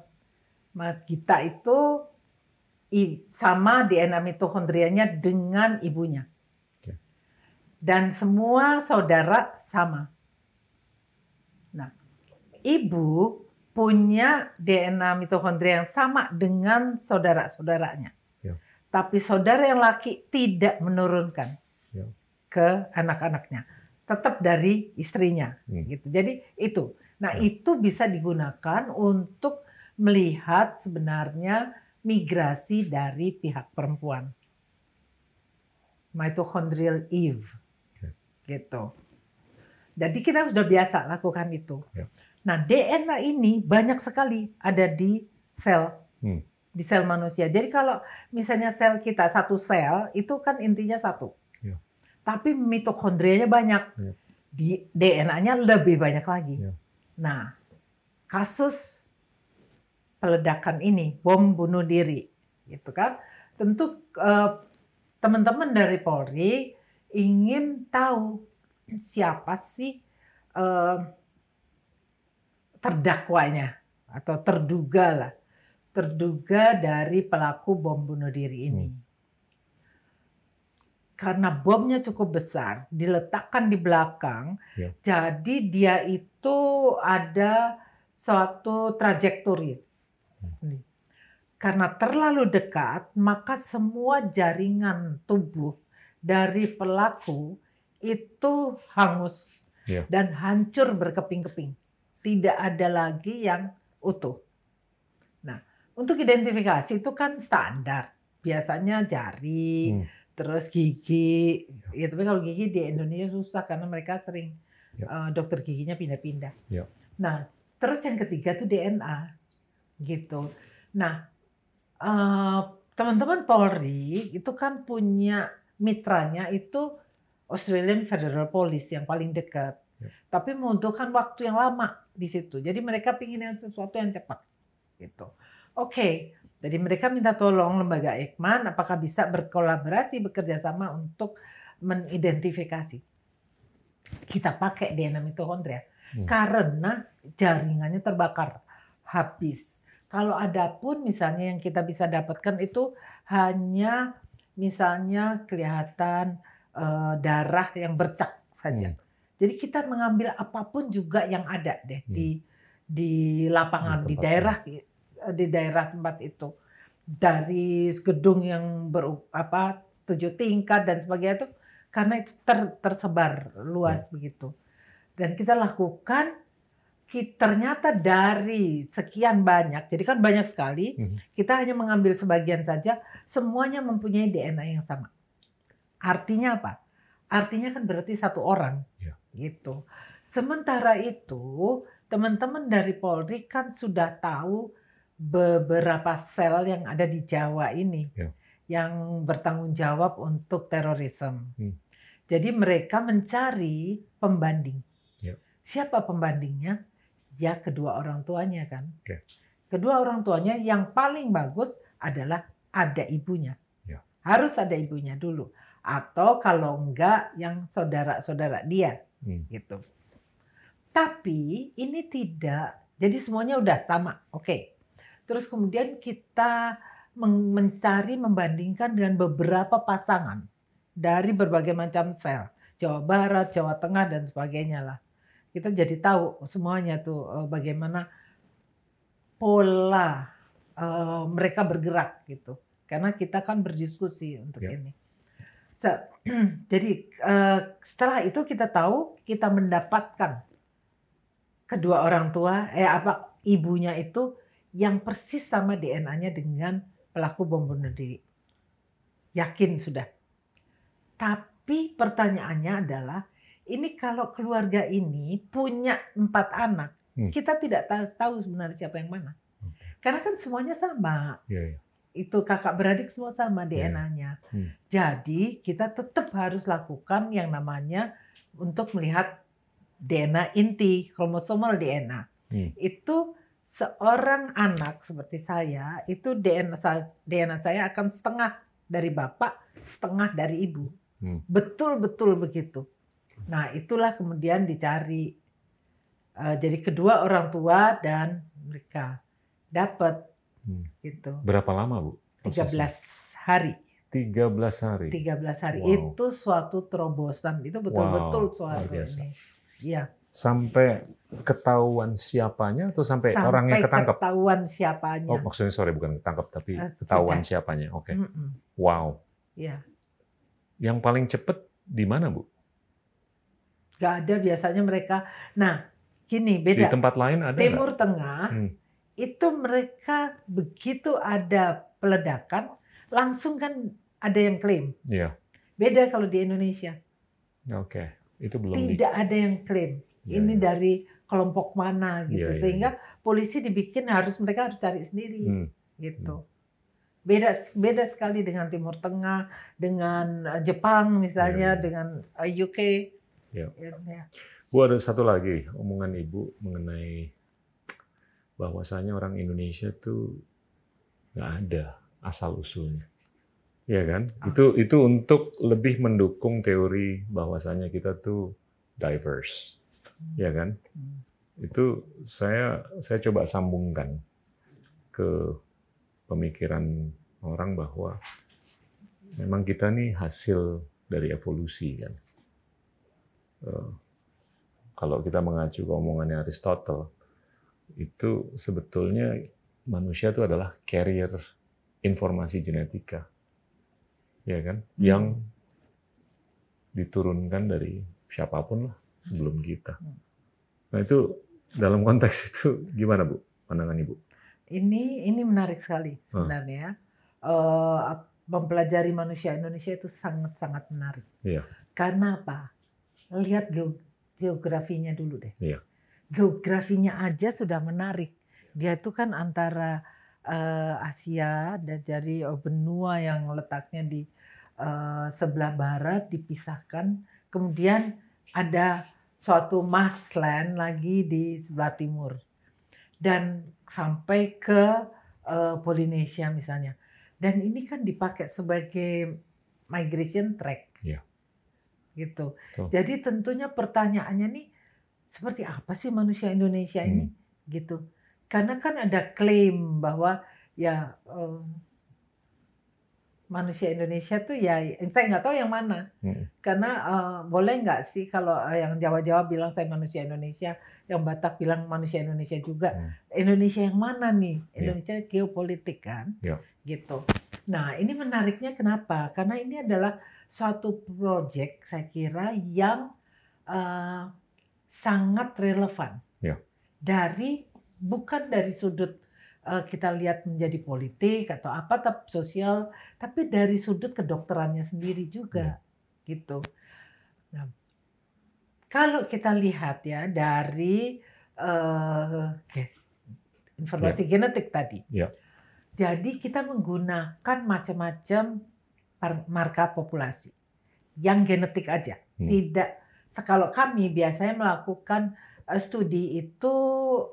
Mas Gita itu sama DNA mitokondrianya dengan ibunya. Dan semua saudara sama. Nah, ibu punya DNA mitokondria yang sama dengan saudara-saudaranya. Ya. Tapi saudara yang laki tidak menurunkan Ya. ke anak-anaknya. Tetap dari istrinya. Hmm. Gitu. Jadi itu. Nah, Ya. itu bisa digunakan untuk melihat sebenarnya migrasi dari pihak perempuan. Mitochondrial Eve. Oke. Gitu. Jadi kita sudah biasa lakukan itu. Ya. Nah, DNA ini banyak sekali ada di sel. Hmm. Di sel manusia. Jadi kalau misalnya sel kita satu sel, itu kan intinya satu. Ya. Tapi mitokondrianya banyak. Ya. Di DNA-nya lebih banyak lagi. Ya. Nah, kasus peledakan ini, bom bunuh diri, gitu kan? Tentu eh, teman-teman dari Polri ingin tahu siapa sih eh, terdakwanya atau terduga lah, terduga dari pelaku bom bunuh diri ini. Karena bomnya cukup besar, diletakkan di belakang, Ya. jadi dia itu ada suatu trajektori. Hmm. Karena terlalu dekat, maka semua jaringan tubuh dari pelaku itu hangus Ya. dan hancur berkeping-keping. Tidak ada lagi yang utuh. Nah, untuk identifikasi itu kan standar. Biasanya jari, Hmm. terus gigi. Ya, tapi kalau gigi di Indonesia susah karena mereka sering Ya. eh, dokter giginya pindah-pindah. Ya. Nah, terus yang ketiga tuh DNA, gitu. Nah, Eh, teman-teman Polri itu kan punya mitranya itu Australian Federal Police yang paling dekat. Ya. Tapi membutuhkan waktu yang lama di situ. Jadi mereka ingin yang sesuatu yang cepat. Gitu. Oke, jadi mereka minta tolong lembaga Ekman apakah bisa berkolaborasi bekerja sama untuk mengidentifikasi. Kita pakai DNA mitokondria Hmm. karena jaringannya terbakar habis. Kalau ada pun misalnya yang kita bisa dapatkan itu hanya misalnya kelihatan eh, darah yang bercak saja. Hmm. Jadi kita mengambil apa pun juga yang ada deh Hmm. di di lapangan Di di tempat daerah di daerah tempat itu dari gedung yang ber apa tujuh tingkat dan sebagainya itu karena itu ter- tersebar luas Hmm. begitu dan kita lakukan ternyata dari sekian banyak jadi kan banyak sekali Mhm. kita hanya mengambil sebagian saja semuanya mempunyai DNA yang sama artinya apa artinya kan berarti satu orang Ya. gitu sementara itu teman-teman dari Polri kan sudah tahu beberapa sel yang ada di Jawa ini Ya. yang bertanggung jawab untuk terorisme. Hmm. Jadi mereka mencari pembanding. Ya. Siapa pembandingnya? Ya kedua orang tuanya kan. Oke. Kedua orang tuanya yang paling bagus adalah ada ibunya. Ya. Harus ada ibunya dulu. Atau kalau enggak yang saudara-saudara dia Hmm. gitu. Tapi ini tidak. Jadi semuanya udah sama. Oke. Terus kemudian kita men- mencari membandingkan dengan beberapa pasangan dari berbagai macam sel. Jawa Barat, Jawa Tengah dan sebagainya lah. Kita jadi tahu semuanya tuh eh, bagaimana pola eh, mereka bergerak gitu. Karena kita kan berdiskusi untuk Ya. ini. So, (clears throat) jadi eh, setelah itu kita tahu kita mendapatkan kedua orang tua eh apa ibunya itu yang persis sama DNA-nya dengan pelaku bom bunuh diri. Yakin sudah. Tapi pertanyaannya adalah ini kalau keluarga ini punya empat anak, Hmm. kita tidak ta- tahu sebenarnya siapa yang mana. Karena kan semuanya sama Iya, iya. itu kakak beradik semua sama Iya. DNA-nya. Hmm. Jadi kita tetap harus lakukan yang namanya untuk melihat DNA inti, kromosomal DNA. Hmm. Itu seorang anak seperti saya, itu DNA saya, DNA saya akan setengah dari bapak, setengah dari ibu. Hmm. Betul-betul begitu. Nah, itulah kemudian dicari. Eh, jadi kedua orang tua dan mereka dapat Hmm. gitu. Berapa lama, Bu? prosesnya? 13 hari. 13 hari. 13 hari Wow. itu suatu terobosan. Itu betul-betul Wow, suatu biasa. ini. Iya, Sampai ketahuan siapanya atau sampai, sampai orangnya ketangkep? ketahuan siapanya. Oh, maksudnya sorry bukan ketangkep tapi Eh, ketahuan sudah. siapanya. Oke. Mm-mm, Wow. Iya. Yang paling cepet di mana, Bu? Gak ada biasanya mereka. Nah, gini Di beda. tempat lain ada nggak? Timur Tengah Hmm. itu mereka begitu ada peledakan langsung kan ada yang klaim. Iya. Beda kalau di Indonesia. Oke. Itu belum di. Tidak ada yang klaim. Iya, Ini iya. dari kelompok mana gitu. Iya, iya, Sehingga polisi dibikin harus mereka harus cari sendiri. Hmm. gitu. Beda beda sekali dengan Timur Tengah, dengan eh, Jepang misalnya, Iya, iya. dengan eh, UK. Iya. Ya. Bu ada satu lagi omongan Ibu mengenai bahwasanya orang Indonesia tuh nggak ada asal usulnya. Iya kan? Ah. Itu itu untuk lebih mendukung teori bahwasanya kita tuh diverse. Iya kan? Hmm. Itu saya saya coba sambungkan ke pemikiran orang bahwa memang kita nih hasil dari evolusi kan. Eh, kalau kita mengacu ke omongannya Aristotle, itu sebetulnya manusia itu adalah carrier informasi genetika, ya kan, Hmm. yang diturunkan dari siapa pun lah sebelum kita. Hmm. Nah itu dalam konteks (laughs) itu gimana bu pandangan ibu? Ini ini menarik sekali Ah. sebenarnya. Eh, mempelajari manusia Indonesia itu sangat-sangat menarik. Iya. Karena apa? Lihat geo- geografinya dulu deh. Iya. Geografinya aja sudah menarik. Dia itu kan antara eh, Asia dan dari oh, benua yang letaknya di eh, sebelah barat dipisahkan, kemudian ada suatu marsland lagi di sebelah timur dan sampai ke eh, Polynesia misalnya. Dan ini kan dipakai sebagai migration track. Iya. Gitu. Betul. Jadi tentunya pertanyaannya nih seperti apa sih manusia Indonesia ini? Gitu. Karena kan ada klaim bahwa ya eh, manusia Indonesia tuh ya saya nggak tahu yang mana. Hmm. Karena eh, boleh nggak sih kalau eh, yang Jawa-Jawa bilang saya manusia Indonesia, yang Batak bilang manusia Indonesia juga. Hmm. Indonesia yang mana nih? Iya. Indonesia geopolitik kan? Iya. Gitu. Nah, ini menariknya kenapa? Karena ini adalah suatu proyek saya kira yang eh, sangat relevan. Iya. Dari bukan dari sudut eh, kita lihat menjadi politik atau apa tapi sosial, tapi dari sudut kedokterannya sendiri juga gitu. Nah, kalau kita lihat ya dari ge- informasi genetik tadi, Ya. jadi kita menggunakan macam-macam marka populasi yang genetik aja, Hmm. tidak. Kalau kami biasanya melakukan eh, studi itu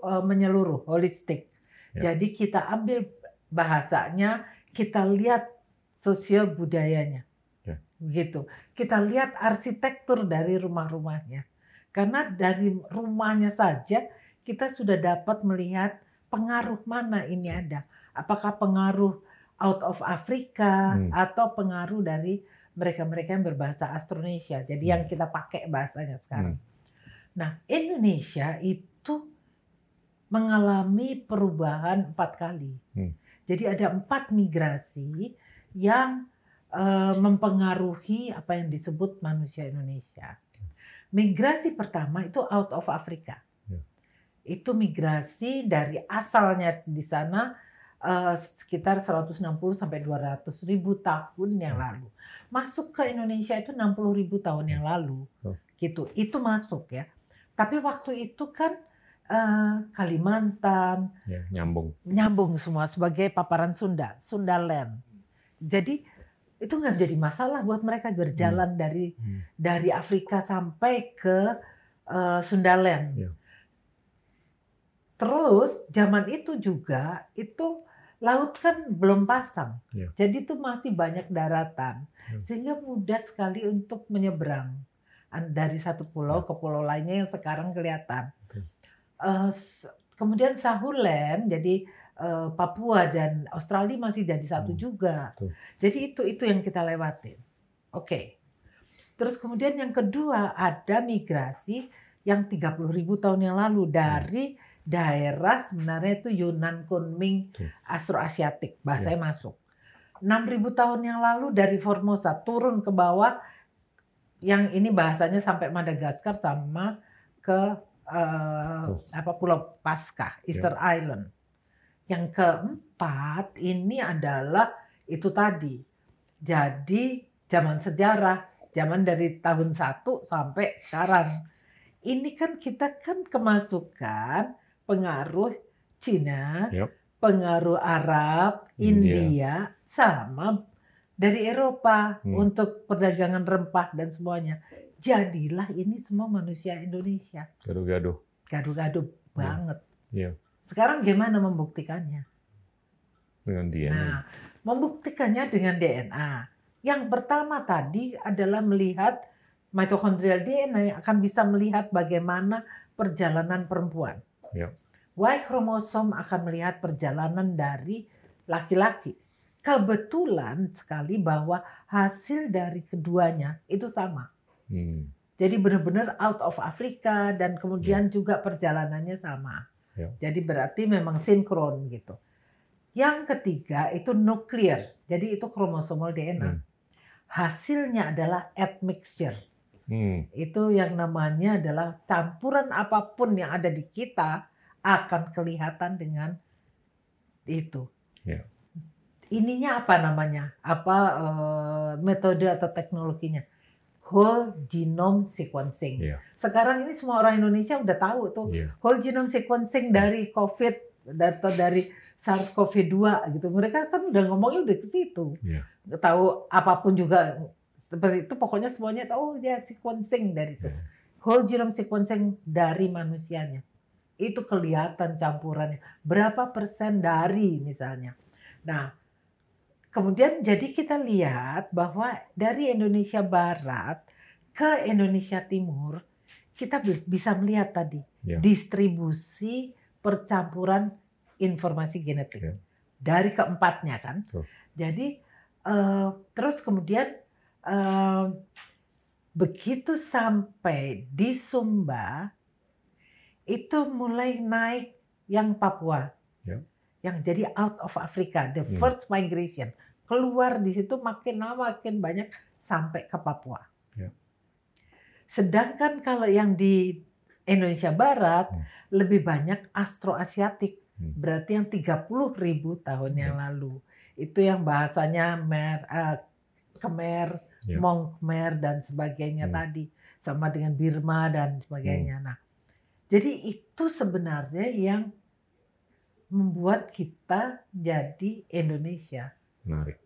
eh, menyeluruh, holistik. Ya. Jadi kita ambil bahasanya, kita lihat sosial budayanya, Ya. gitu. Kita lihat arsitektur dari rumah-rumahnya, karena dari rumahnya saja kita sudah dapat melihat pengaruh mana ini ada. Apakah pengaruh out of Afrika Hmm. atau pengaruh dari mereka-mereka yang berbahasa Austronesia. Jadi Hmm. yang kita pakai bahasanya sekarang. Hmm. Nah, Indonesia itu mengalami perubahan empat kali. Hmm. Jadi ada empat migrasi yang eh, mempengaruhi apa yang disebut manusia Indonesia. Migrasi pertama itu out of Africa. Ya. Itu migrasi dari asalnya di sana eh, sekitar 160 sampai 200 ribu tahun yang Ya. lalu. Masuk ke Indonesia itu 60 ribu tahun yang lalu. Oh. Gitu. Itu masuk ya. Tapi waktu itu kan eh, Kalimantan, Ya, nyambung. nyambung semua sebagai paparan Sunda, Sundaland. Jadi itu nggak jadi masalah buat mereka berjalan dari Hmm. dari Afrika sampai ke eh, Sundaland. Ya. Terus zaman itu juga itu laut kan belum pasang, Ya. jadi itu masih banyak daratan, Ya. sehingga mudah sekali untuk menyeberang An- dari satu pulau Ya. ke pulau lainnya yang sekarang kelihatan. Betul. Eh, s- kemudian Sahulen, jadi eh, Papua dan Australia masih jadi satu Hmm. juga. Betul. Jadi itu itu yang kita lewatin. Oke. Terus kemudian yang kedua ada migrasi yang 30 ribu tahun yang lalu dari daerah sebenarnya itu Yunan Kunming Betul. Astroasiatik bahasanya masuk. 6000 tahun yang lalu dari Formosa turun ke bawah yang ini bahasanya sampai Madagaskar sama ke Betul. apa Pulau Pasca, Easter Island. Yang keempat ini adalah itu tadi. Jadi zaman sejarah, zaman dari tahun 1 sampai sekarang. Ini kan kita kan kemasukan pengaruh Cina, Yap. pengaruh Arab, India. India, sama dari Eropa Hmm. untuk perdagangan rempah dan semuanya. Jadilah ini semua manusia Indonesia. Gaduh-gaduh. Gaduh-gaduh Iya. banget. Iya. Sekarang gimana membuktikannya? Dengan dia. Nah, membuktikannya dengan DNA. Yang pertama tadi adalah melihat mitochondrial DNA yang akan bisa melihat bagaimana perjalanan perempuan. Ya. Y kromosom akan melihat perjalanan dari laki-laki. Kebetulan sekali bahwa hasil dari keduanya itu sama. Hmm. Jadi benar-benar out of Afrika dan kemudian juga perjalanannya sama. Ya. Jadi berarti memang sinkron gitu. Yang ketiga itu nuklir. Jadi itu kromosomal DNA. Hmm. Hasilnya adalah admixture. Hmm. Itu yang namanya adalah campuran apa pun yang ada di kita akan kelihatan dengan itu. Ya. Ininya apa namanya? Apa eh, metode atau teknologinya? Whole genome sequencing. Iya. Sekarang ini semua orang Indonesia udah tahu tuh Iya. whole genome sequencing dari COVID data dari SARS-CoV-2 gitu. Mereka kan udah ngomongnya udah ke situ. Iya. Tahu apa pun juga seperti itu pokoknya semuanya tahu oh, ya sequencing dari itu. Iya. Whole genome sequencing dari manusianya. Itu kelihatan campurannya. Berapa persen dari misalnya. Nah, kemudian jadi kita lihat bahwa dari Indonesia Barat ke Indonesia Timur kita bisa melihat tadi Ya. distribusi percampuran informasi genetik Ya. dari keempatnya kan. Betul. Jadi eh, terus kemudian begitu sampai di Sumba itu mulai naik yang Papua, Ya. yang jadi out of Africa, the Hmm. first migration keluar di situ makin lama makin banyak sampai ke Papua. Ya. Sedangkan kalau yang di Indonesia Barat Hmm. lebih banyak Astroasiatik, Hmm. berarti yang 30 ribu tahun yang Ya. lalu. Itu yang bahasanya Mer, eh, Khmer, Ya. Mong Khmer dan sebagainya Hmm. tadi, sama dengan Birma dan sebagainya. Nah, jadi itu sebenarnya yang membuat kita jadi Indonesia, Menarik,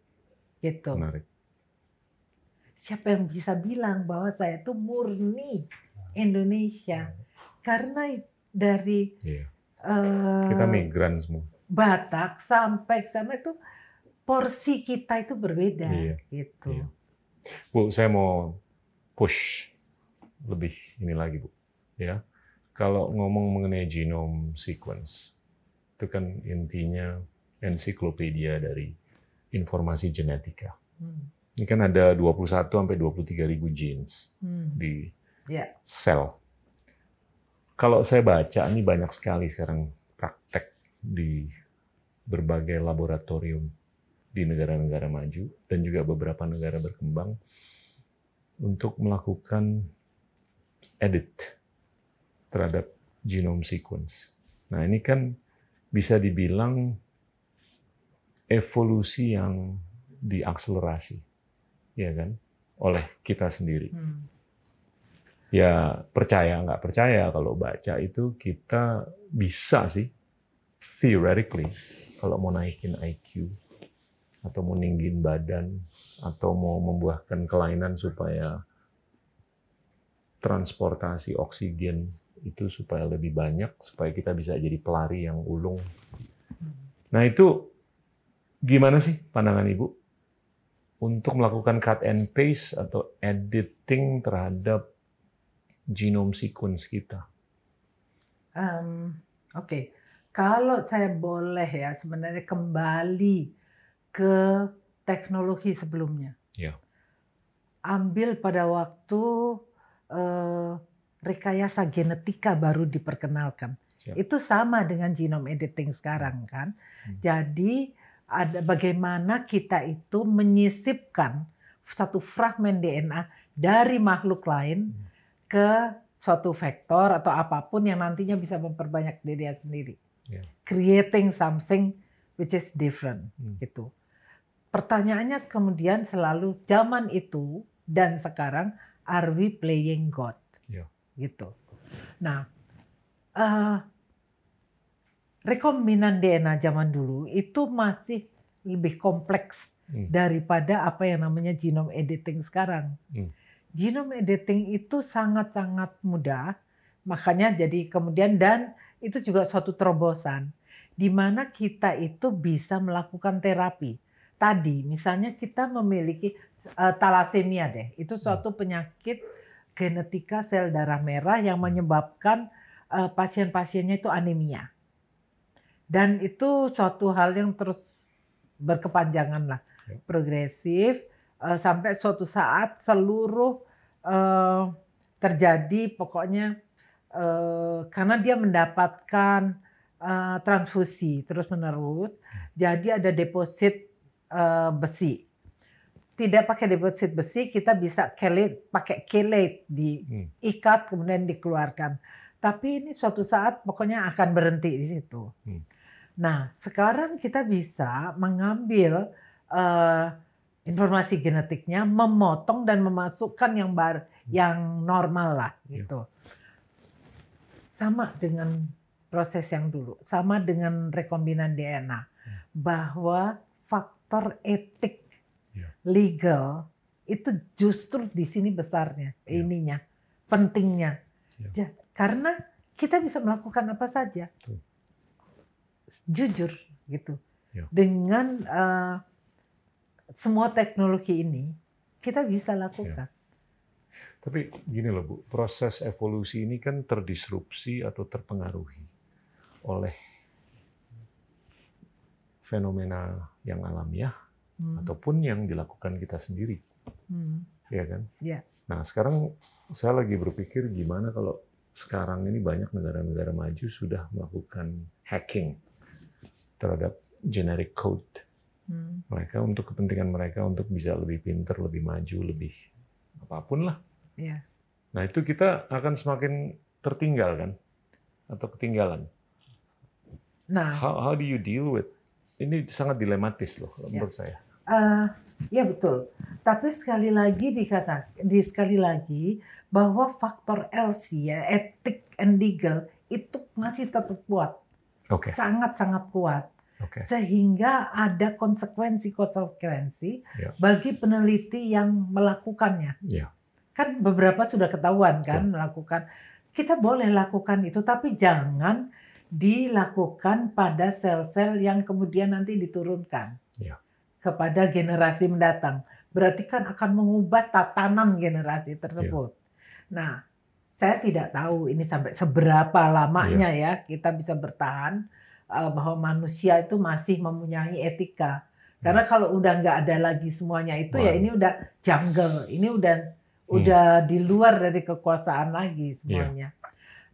gitu. menarik. Siapa yang bisa bilang bahwa saya itu murni Indonesia? Karena dari Iya. eh, Kita migran semua. Batak sampai ke sana itu porsi kita itu berbeda, Iya, gitu. iya. Bu, saya mau push lebih ini lagi, Bu. Ya. Kalau ngomong mengenai genome sequence, itu kan intinya ensiklopedia dari informasi genetika. Hmm. Ini kan ada 21 sampai 23 ribu genes Hmm. di Ya. sel. Kalau saya baca, ini banyak sekali sekarang praktek di berbagai laboratorium di negara-negara maju dan juga beberapa negara berkembang untuk melakukan edit terhadap genome sequence. Nah, ini kan bisa dibilang evolusi yang diakselerasi, ya kan, oleh kita sendiri. Hmm. Ya percaya nggak percaya kalau baca itu kita bisa sih theoretically kalau mau naikin IQ atau mau ninggin badan atau mau membuahkan kelainan supaya transportasi oksigen itu supaya lebih banyak supaya kita bisa jadi pelari yang ulung. Nah itu gimana sih pandangan Ibu untuk melakukan cut and paste atau editing terhadap genome sequence kita? Em, Oke, kalau saya boleh ya sebenarnya kembali ke teknologi sebelumnya. Ya. Ambil pada waktu eh, rekayasa genetika baru diperkenalkan. Siap. Itu sama dengan genome editing sekarang kan. Hmm. Jadi ada bagaimana kita itu menyisipkan satu fragmen DNA dari makhluk lain Hmm. ke suatu vektor atau apa pun yang nantinya bisa memperbanyak diri sendiri. Ya. Creating something which is different Hmm. gitu. Pertanyaannya kemudian selalu zaman itu dan sekarang are we playing God? Ya. Gitu. Nah, eh, rekombinan DNA zaman dulu itu masih lebih kompleks Hmm. daripada apa yang namanya genome editing sekarang. Hmm. Genome editing itu sangat-sangat mudah, makanya jadi kemudian dan itu juga suatu terobosan di mana kita itu bisa melakukan terapi. Tadi misalnya kita memiliki eh, talasemia deh, itu suatu penyakit genetika sel darah merah yang menyebabkan eh, pasien-pasiennya itu anemia. Dan itu suatu hal yang terus berkepanjangan lah, Ya. progresif eh, sampai suatu saat seluruh eh, terjadi pokoknya eh, karena dia mendapatkan transfusi terus menerus, jadi ada deposit eh, besi. Tidak pakai deposit besi, kita bisa kelate, pakai kelate Hmm. diikat kemudian dikeluarkan. Tapi ini suatu saat pokoknya akan berhenti di situ. Hmm. Nah, sekarang kita bisa mengambil eh, informasi genetiknya, memotong dan memasukkan yang bar, yang normal lah Ya. gitu. Sama dengan proses yang dulu sama dengan rekombinan DNA Hmm. bahwa faktor etik Ya. legal itu justru di sini besarnya Ya. ininya pentingnya Ya. Ja- karena kita bisa melakukan apa saja Betul. jujur gitu Ya. dengan eh, semua teknologi ini kita bisa lakukan Tapi gini loh Bu, proses evolusi ini kan terdisrupsi atau terpengaruhi oleh fenomena yang alamiah Hmm, ataupun yang dilakukan kita sendiri, hmm, ya kan? Iya. Nah sekarang saya lagi berpikir gimana kalau sekarang ini banyak negara-negara maju sudah melakukan hacking terhadap generic code hmm. mereka untuk kepentingan mereka untuk bisa lebih pinter, lebih maju, lebih apa pun lah. Iya. Nah itu kita akan semakin tertinggal kan, atau ketinggalan. Nah, How, how do you deal with? Ini sangat dilematis loh Ya. menurut saya. eh, ya betul. Tapi sekali lagi dikata, di sekali lagi bahwa faktor LC ya, etik and legal itu masih tetap kuat, Oke, sangat-sangat kuat, oke, sehingga ada konsekuensi-konsekuensi Ya. bagi peneliti yang melakukannya. Ya. Kan beberapa sudah ketahuan kan melakukan. Kita boleh lakukan itu, tapi jangan dilakukan pada sel-sel yang kemudian nanti diturunkan Ya. kepada generasi mendatang. Berarti kan akan mengubah tatanan generasi tersebut. Nah, saya tidak tahu ini sampai seberapa lamanya ya kita bisa bertahan eh, bahwa manusia itu masih mempunyai etika. Karena kalau udah nggak ada lagi semuanya itu ya Waduh. ini udah jungle, ini udah Hmm. udah di luar dari kekuasaan lagi semuanya.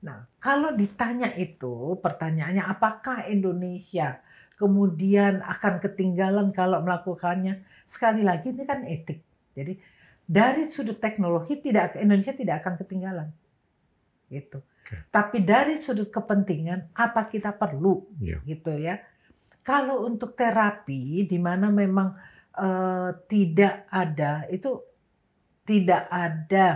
Nah, kalau ditanya itu pertanyaannya apakah Indonesia kemudian akan ketinggalan kalau melakukannya? Sekali lagi ini kan etik. Jadi dari sudut teknologi tidak Indonesia tidak akan ketinggalan. Gitu. Oke. Tapi dari sudut kepentingan apa kita perlu Ya. gitu ya. Kalau untuk terapi di mana memang eh, tidak ada itu tidak ada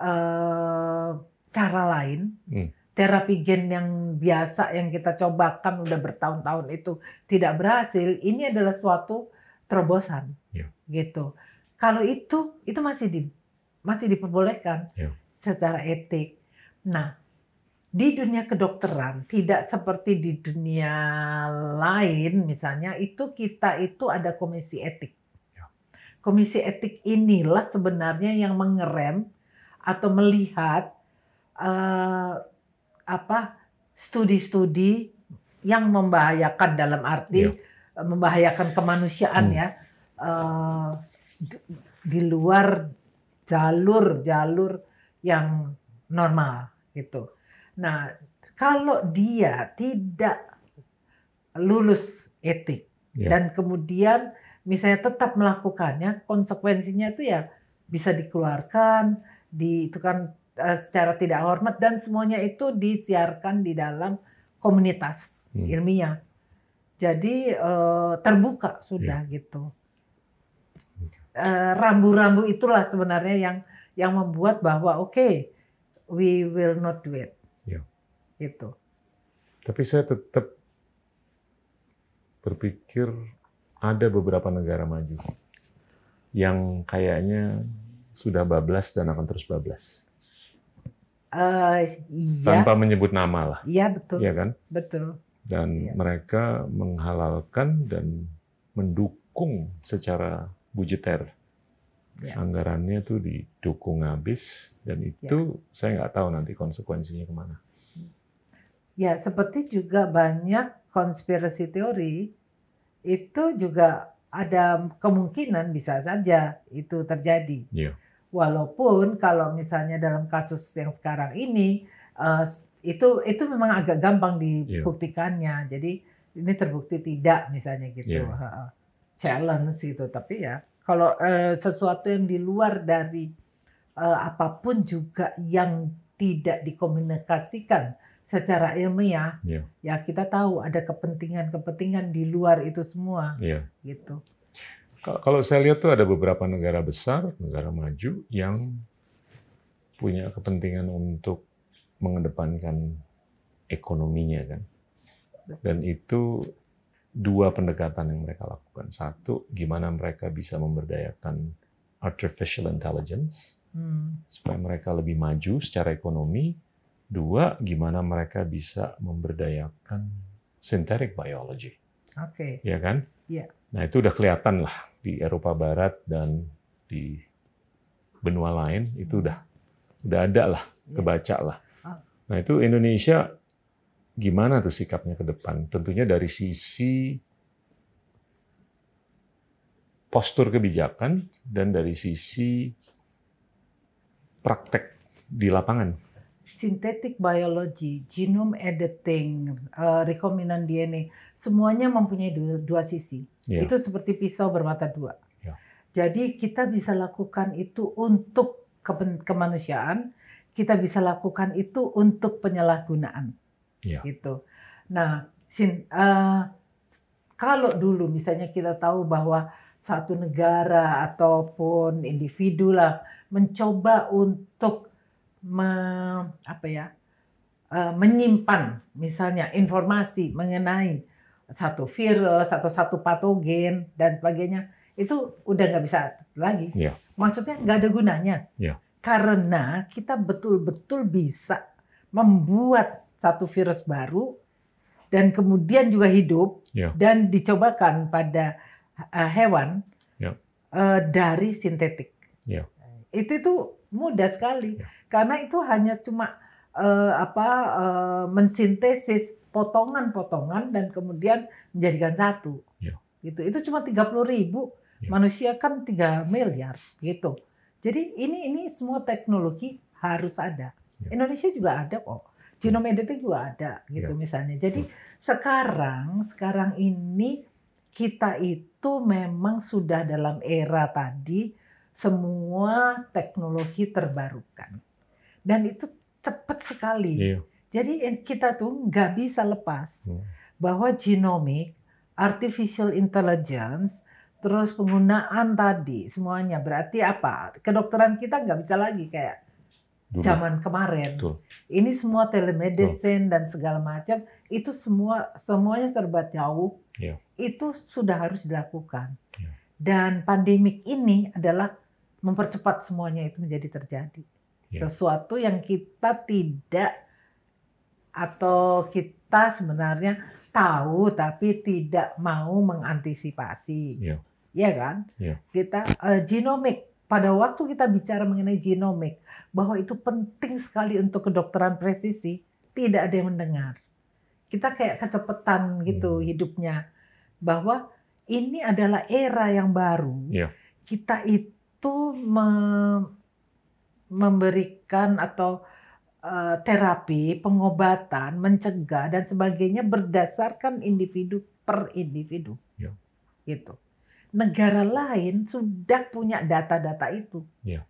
eh, cara lain. Hmm. Terapi gen yang biasa yang kita cobakan udah bertahun-tahun itu tidak berhasil. Ini adalah suatu terobosan, Ya. gitu. Kalau itu itu masih di masih diperbolehkan Ya. secara etik. Nah, di dunia kedokteran tidak seperti di dunia lain misalnya itu kita itu ada komisi etik. Ya. Komisi etik inilah sebenarnya yang mengerem atau melihat eh, apa studi-studi yang membahayakan dalam arti eh, membahayakan kemanusiaan Hmm. ya eh, di- di luar jalur-jalur yang normal gitu. Nah, kalau dia tidak lulus etik Ya. dan kemudian misalnya tetap melakukannya, konsekuensinya itu ya bisa dikeluarkan, di itu kan secara tidak hormat dan semuanya itu disiarkan di dalam komunitas Hmm. ilmiah. Jadi eh, terbuka sudah gitu. Eh, Rambu-rambu itulah sebenarnya yang yang membuat bahwa oke, we will not do it. Ya. Gitu. Tapi saya tetap berpikir ada beberapa negara maju yang kayaknya sudah bablas dan akan terus bablas. Eh, iya, Tanpa menyebut nama lah, iya betul, ya kan? betul. Dan Iya. mereka menghalalkan dan mendukung secara budgeter. Ya. Anggarannya tuh didukung habis dan itu saya nggak tahu nanti konsekuensinya ke mana. Ya, seperti juga banyak konspirasi teori itu juga ada kemungkinan bisa saja itu terjadi. Iya. Walaupun kalau misalnya dalam kasus yang sekarang ini eh, itu itu memang agak gampang dibuktikannya. Jadi ini terbukti tidak misalnya gitu. Iya. Ha-ha. Challenge gitu. Tapi ya kalau eh, sesuatu yang di luar dari eh, apa pun juga yang tidak dikomunikasikan secara ilmiah, Iya. ya kita tahu ada kepentingan-kepentingan di luar itu semua Iya. gitu. Ka- Kalau saya lihat tuh ada beberapa negara besar, negara maju yang punya kepentingan untuk mengedepankan ekonominya kan. Dan itu dua pendekatan yang mereka lakukan. Satu, gimana mereka bisa memberdayakan artificial intelligence hmm. supaya mereka lebih maju secara ekonomi. Dua, gimana mereka bisa memberdayakan synthetic biology. Oke. Okay. Ya kan? Iya. Yeah. Nah itu udah kelihatan lah di Eropa Barat dan di benua lain itu udah udah ada lah, yeah. kebaca lah. Ah. Nah itu Indonesia gimana tuh sikapnya ke depan? Tentunya dari sisi postur kebijakan dan dari sisi praktek di lapangan. Synthetic biology, genome editing, uh, rekombinan DNA, semuanya mempunyai dua, dua sisi. Yeah. Itu seperti pisau bermata dua. Yeah. Jadi kita bisa lakukan itu untuk kemanusiaan, kita bisa lakukan itu untuk penyalahgunaan Ya. Gitu. Nah, sin, uh, kalau dulu misalnya kita tahu bahwa satu negara ataupun individu lah mencoba untuk me, apa ya uh, menyimpan misalnya informasi mengenai satu virus atau satu patogen dan sebagainya itu udah nggak bisa lagi. Ya. Maksudnya nggak ada gunanya. Ya. Karena kita betul-betul bisa membuat satu virus baru dan kemudian juga hidup yeah. dan dicobakan pada uh, hewan yeah. uh, dari sintetik. Yeah. Itu tuh mudah sekali yeah. karena itu hanya cuma uh, apa uh, mensintesis potongan-potongan dan kemudian menjadikan satu. Yeah. Gitu. Itu cuma 30 ribu. Yeah. Manusia kan 3 miliar gitu. Jadi ini ini semua teknologi harus ada. Yeah. Indonesia juga ada kok genome editing juga ada gitu ya. misalnya. Jadi sekarang sekarang ini kita itu memang sudah dalam era tadi semua teknologi terbarukan dan itu cepat sekali. Iya. Jadi kita tuh nggak bisa lepas hmm. bahwa genomic, artificial intelligence, terus penggunaan tadi semuanya berarti apa? Kedokteran kita nggak bisa lagi kayak Dulu. zaman kemarin. Betul. Ini semua telemedicine Betul. dan segala macam itu semua semuanya serba jauh. Ya. Itu sudah harus dilakukan. Ya. Dan pandemik ini adalah mempercepat semuanya itu menjadi terjadi. Ya. Sesuatu yang kita tidak atau kita sebenarnya tahu tapi tidak mau mengantisipasi. Ya, ya kan? Ya. Kita uh, genomik pada waktu kita bicara mengenai genomik bahwa itu penting sekali untuk kedokteran presisi, tidak ada yang mendengar. Kita kayak kecepatan gitu hmm. hidupnya. Bahwa ini adalah era yang baru. Yeah. Kita itu me memberikan atau uh, terapi, pengobatan, mencegah dan sebagainya berdasarkan individu per individu. Yeah. Gitu. Negara lain sudah punya data-data itu. Yeah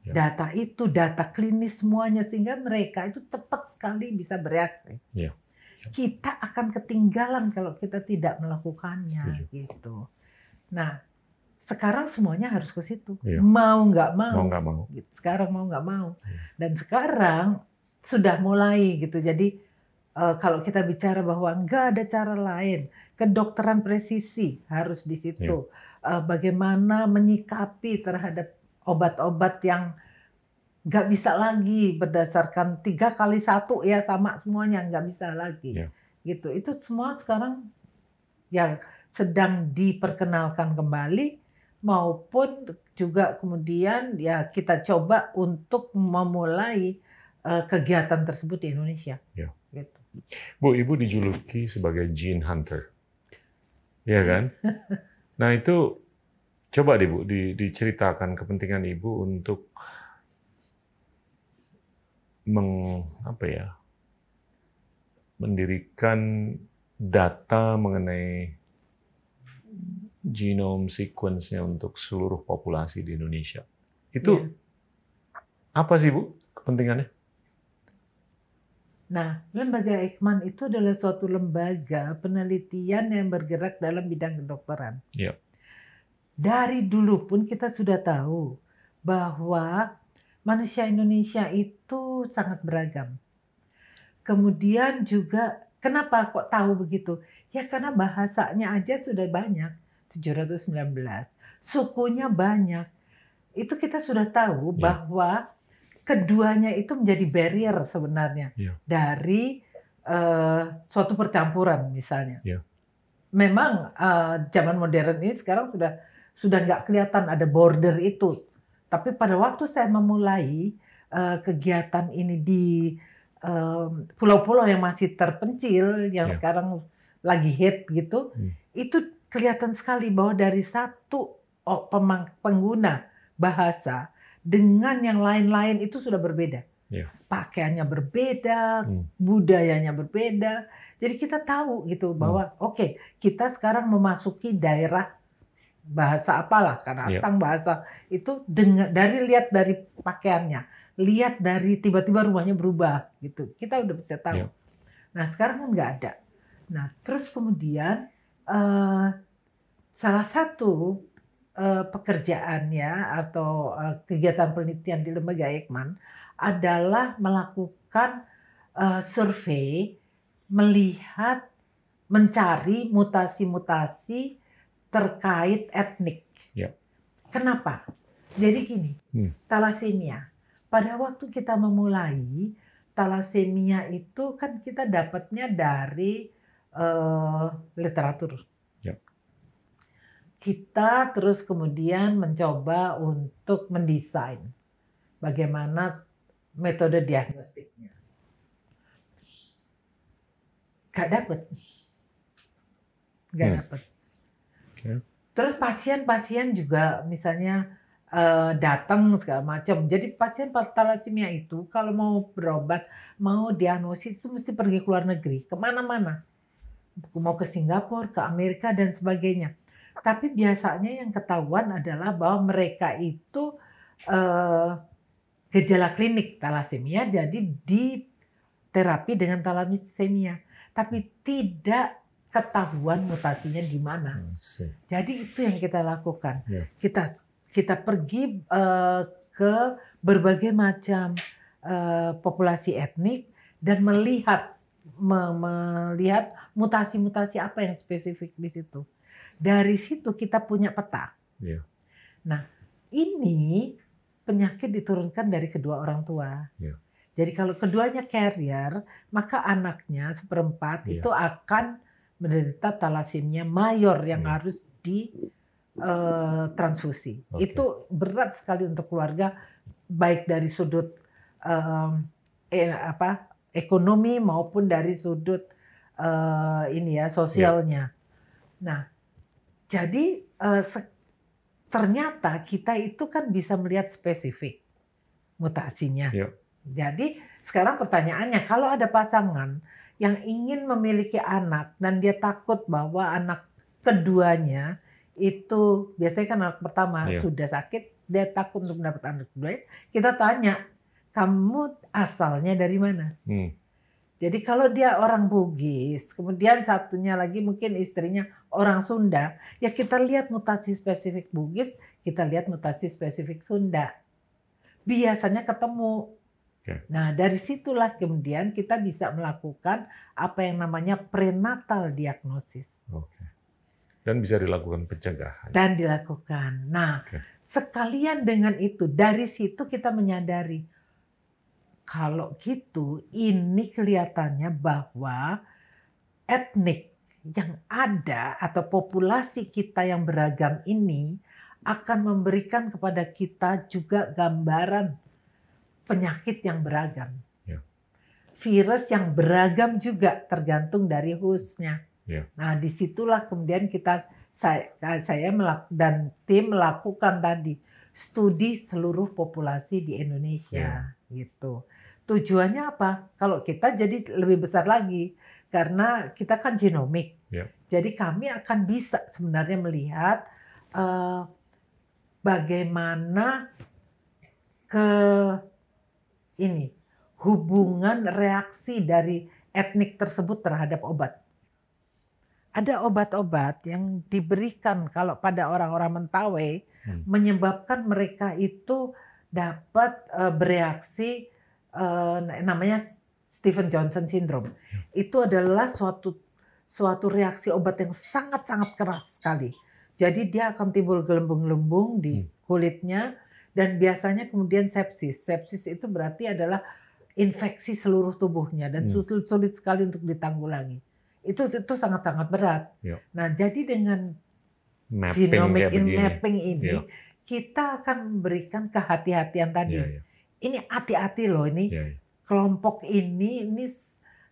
Ya. data itu, data klinis semuanya sehingga mereka itu cepat sekali bisa bereaksi. Ya. Ya. Kita akan ketinggalan kalau kita tidak melakukannya Setuju. gitu. Nah, sekarang semuanya harus ke situ. Ya. Mau nggak mau. Mau nggak mau. Gitu. Sekarang mau nggak mau. Ya. Dan sekarang sudah mulai gitu. Jadi uh, kalau kita bicara bahwa nggak ada cara lain, kedokteran presisi harus di situ. Ya. Uh, bagaimana menyikapi terhadap obat-obat yang nggak bisa lagi berdasarkan tiga kali satu ya sama semuanya nggak bisa lagi yeah. gitu itu semua sekarang yang sedang diperkenalkan kembali maupun juga kemudian ya kita coba untuk memulai uh, kegiatan tersebut di Indonesia. Ya. Gitu. Bu, ibu dijuluki sebagai gene hunter, ya kan? (laughs) nah itu Coba deh Bu, di, diceritakan kepentingan Ibu untuk meng, apa ya, mendirikan data mengenai genome sequence-nya untuk seluruh populasi di Indonesia. Itu ya. apa sih Bu kepentingannya? Nah, lembaga Eijkman itu adalah suatu lembaga penelitian yang bergerak dalam bidang kedokteran. Ya dari dulu pun kita sudah tahu bahwa manusia Indonesia itu sangat beragam. Kemudian juga kenapa kok tahu begitu? Ya karena bahasanya aja sudah banyak, 719. Sukunya banyak. Itu kita sudah tahu Ya. bahwa keduanya itu menjadi barrier sebenarnya Ya. dari eh, suatu percampuran misalnya. Ya. Memang eh, zaman modern ini sekarang sudah sudah nggak kelihatan ada border itu. Tapi pada waktu saya memulai eh, kegiatan ini di pulau-pulau yang masih terpencil, yang Ya. sekarang lagi hit gitu, Hmm. itu kelihatan sekali bahwa dari satu oh, pemang- pengguna bahasa dengan yang lain-lain itu sudah berbeda. Ya. Pakaiannya berbeda, Hmm. budayanya berbeda. Jadi kita tahu gitu bahwa oke kita sekarang memasuki daerah bahasa apalah karena Ya. Atang bahasa itu dengan dari lihat dari pakaiannya, lihat dari tiba-tiba rumahnya berubah gitu. Kita udah bisa tahu. Ya. Nah sekarang kan nggak ada. Nah terus kemudian eh, salah satu eh, pekerjaannya atau eh, kegiatan penelitian di lembaga Eijkman adalah melakukan eh, survei melihat mencari mutasi-mutasi terkait etnik. Ya. Kenapa? Jadi gini, Hmm. talasemia. Pada waktu kita memulai talasemia itu kan kita dapatnya dari eh, literatur. Ya. Kita terus kemudian mencoba untuk mendesain bagaimana metode diagnostiknya. Gak dapet. Gak Hmm. dapet. Oke. Terus pasien-pasien juga misalnya eh, datang segala macam. Jadi pasien thalassemia itu kalau mau berobat, mau diagnosis itu mesti pergi ke luar negeri, ke mana-mana. Mau ke Singapura, ke Amerika dan sebagainya. Tapi biasanya yang ketahuan adalah bahwa mereka itu eh, gejala klinik thalassemia, jadi di terapi dengan thalassemia, tapi tidak ketahuan mutasinya di mana. Jadi itu yang kita lakukan. Kita kita pergi eh, ke berbagai macam eh, populasi etnik dan melihat me- melihat mutasi-mutasi apa yang spesifik di situ. Dari situ kita punya peta. Ya. Nah, ini penyakit diturunkan dari kedua orang tua. Ya. Jadi kalau keduanya carrier, maka anaknya seperempat Ya. itu akan menderita thalassemia mayor yang Ya. harus di eh, transfusi. Oke. Itu berat sekali untuk keluarga, baik dari sudut em, eh, apa ekonomi maupun dari sudut eh, ini ya sosialnya. Nah, jadi se- ternyata kita itu kan bisa melihat spesifik mutasinya. Ya. Jadi sekarang pertanyaannya, kalau ada pasangan yang ingin memiliki anak dan dia takut bahwa anak keduanya itu biasanya kan anak pertama Iya. sudah sakit, dia takut untuk mendapat anak kedua, kita tanya, kamu asalnya dari mana? Hmm. Jadi kalau dia orang Bugis, kemudian satunya lagi mungkin istrinya orang Sunda, ya kita lihat mutasi spesifik Bugis, kita lihat mutasi spesifik Sunda. Biasanya ketemu. Nah dari situlah kemudian kita bisa melakukan apa yang namanya prenatal diagnosis Oke. Dan bisa dilakukan pencegahan. dan dilakukan. Nah, Oke. sekalian dengan itu dari situ kita menyadari kalau gitu ini kelihatannya bahwa etnik yang ada atau populasi kita yang beragam ini akan memberikan kepada kita juga gambaran penyakit yang beragam. Ya. Virus yang beragam juga tergantung dari hostnya. Ya. Nah, di situlah kemudian kita saya, saya melak- dan tim melakukan tadi studi seluruh populasi di Indonesia gitu. Tujuannya apa? Kalau kita jadi lebih besar lagi karena kita kan genomik. Ya. Jadi kami akan bisa sebenarnya melihat eh, bagaimana ke ini hubungan reaksi dari etnik tersebut terhadap obat. Ada obat-obat yang diberikan kalau pada orang-orang Mentawai Hmm. menyebabkan mereka itu dapat eh, bereaksi eh, namanya Stephen Johnson syndrome. Itu adalah suatu suatu reaksi obat yang sangat-sangat keras sekali. Jadi dia akan timbul gelembung-gelembung di Hmm. kulitnya dan biasanya kemudian sepsis. Sepsis itu berarti adalah infeksi seluruh tubuhnya dan Hmm. sulit, sulit sekali untuk ditanggulangi. Itu itu sangat-sangat berat. Ya. Nah, jadi dengan Mapping genomic in mapping ini Iya. kita akan memberikan kehati-hatian tadi. Iya, iya, Ini hati-hati loh ini iya, iya. kelompok ini ini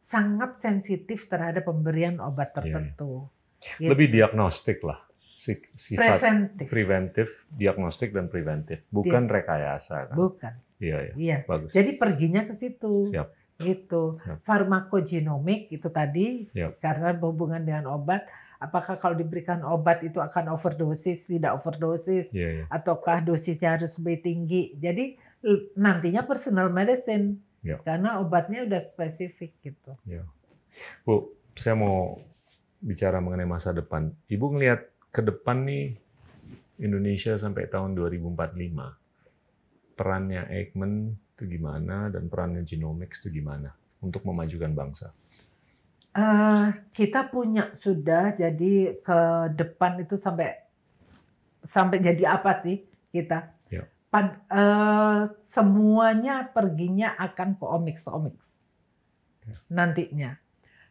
sangat sensitif terhadap pemberian obat Iya, iya. tertentu. Gitu. Lebih diagnostik lah. Si- Sifat preventif, preventif, diagnostik dan preventif, bukan rekayasa kan. bukan. Iya, iya. Iya. Bagus. Jadi perginya ke situ. Siap. Gitu. Siap. Farmakogenomik itu tadi Siap. karena berhubungan dengan obat. Apakah kalau diberikan obat itu akan overdosis, tidak overdosis, Iya, iya. ataukah dosisnya harus lebih tinggi? Jadi nantinya personal medicine Ya. karena obatnya udah spesifik gitu. Bu, saya mau bicara mengenai masa depan. Ibu ngelihat ke depan nih Indonesia sampai tahun 2045. Perannya Eijkman itu gimana dan perannya Genomics itu gimana untuk memajukan bangsa? Eh, kita punya sudah jadi ke depan itu sampai sampai jadi apa sih kita? Pad- eh, semuanya perginya akan ke omics omics Ya. nantinya.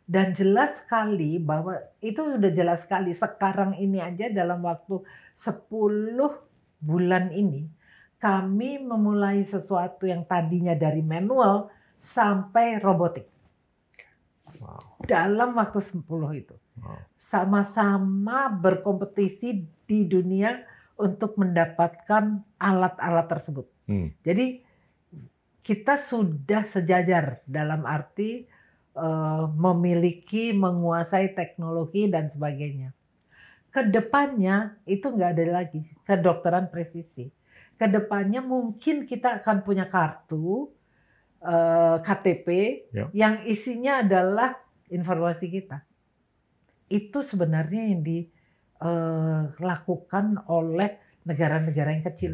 Dan jelas sekali bahwa itu sudah jelas sekali sekarang ini aja dalam waktu 10 bulan ini kami memulai sesuatu yang tadinya dari manual sampai robotik Wow. dalam waktu 10 itu. wow. Sama-sama berkompetisi di dunia untuk mendapatkan alat-alat tersebut. Hmm. Jadi kita sudah sejajar dalam arti eh, memiliki, menguasai teknologi dan sebagainya. Ke depannya itu nggak ada lagi kedokteran presisi. Ke depannya mungkin kita akan punya kartu eh, KTP Ya. yang isinya adalah informasi kita. Itu sebenarnya yang dilakukan oleh negara-negara yang kecil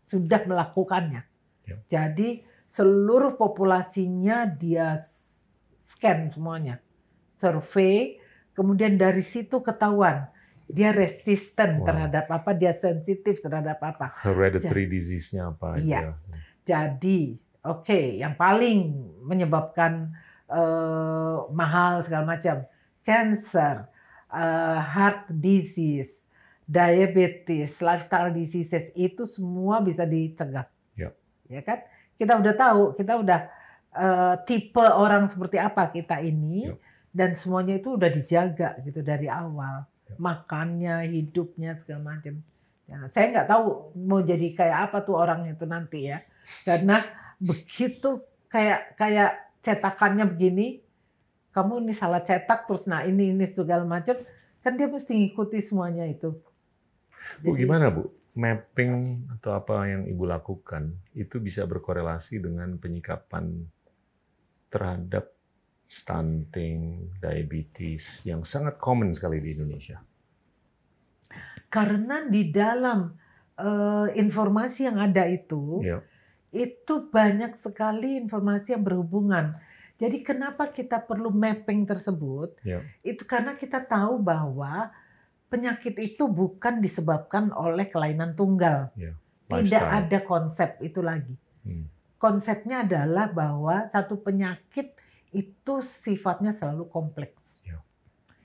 sudah melakukannya. Ya. Jadi seluruh populasinya dia scan semuanya, survei, kemudian dari situ ketahuan dia resisten Wow. terhadap apa, dia sensitif terhadap apa. Hereditary disease-nya apa Iya. aja? Jadi, oke, yang paling menyebabkan eh, mahal segala macam, cancer, eh, heart disease, diabetes, lifestyle diseases itu semua bisa dicegah. Ya. Ya kan? Kita udah tahu, kita udah eh, tipe orang seperti apa kita ini Ya. dan semuanya itu udah dijaga gitu dari awal. Ya. Makannya, hidupnya segala macam. Ya, saya nggak tahu mau jadi kayak apa tuh orang itu nanti ya. Karena begitu kayak kayak cetakannya begini, kamu ini salah cetak terus nah ini ini segala macam, kan dia mesti ngikuti semuanya itu. Bu, Jadi- gimana Bu? Mapping atau apa yang Ibu lakukan itu bisa berkorelasi dengan penyikapan terhadap stunting, diabetes yang sangat common sekali di Indonesia. Karena di dalam eh, informasi yang ada itu, Ya. itu banyak sekali informasi yang berhubungan. Jadi kenapa kita perlu mapping tersebut? Ya. Itu karena kita tahu bahwa penyakit itu bukan disebabkan oleh kelainan tunggal. Ya, Tidak ada konsep itu lagi. Hmm. Konsepnya adalah bahwa satu penyakit itu sifatnya selalu kompleks. Ya.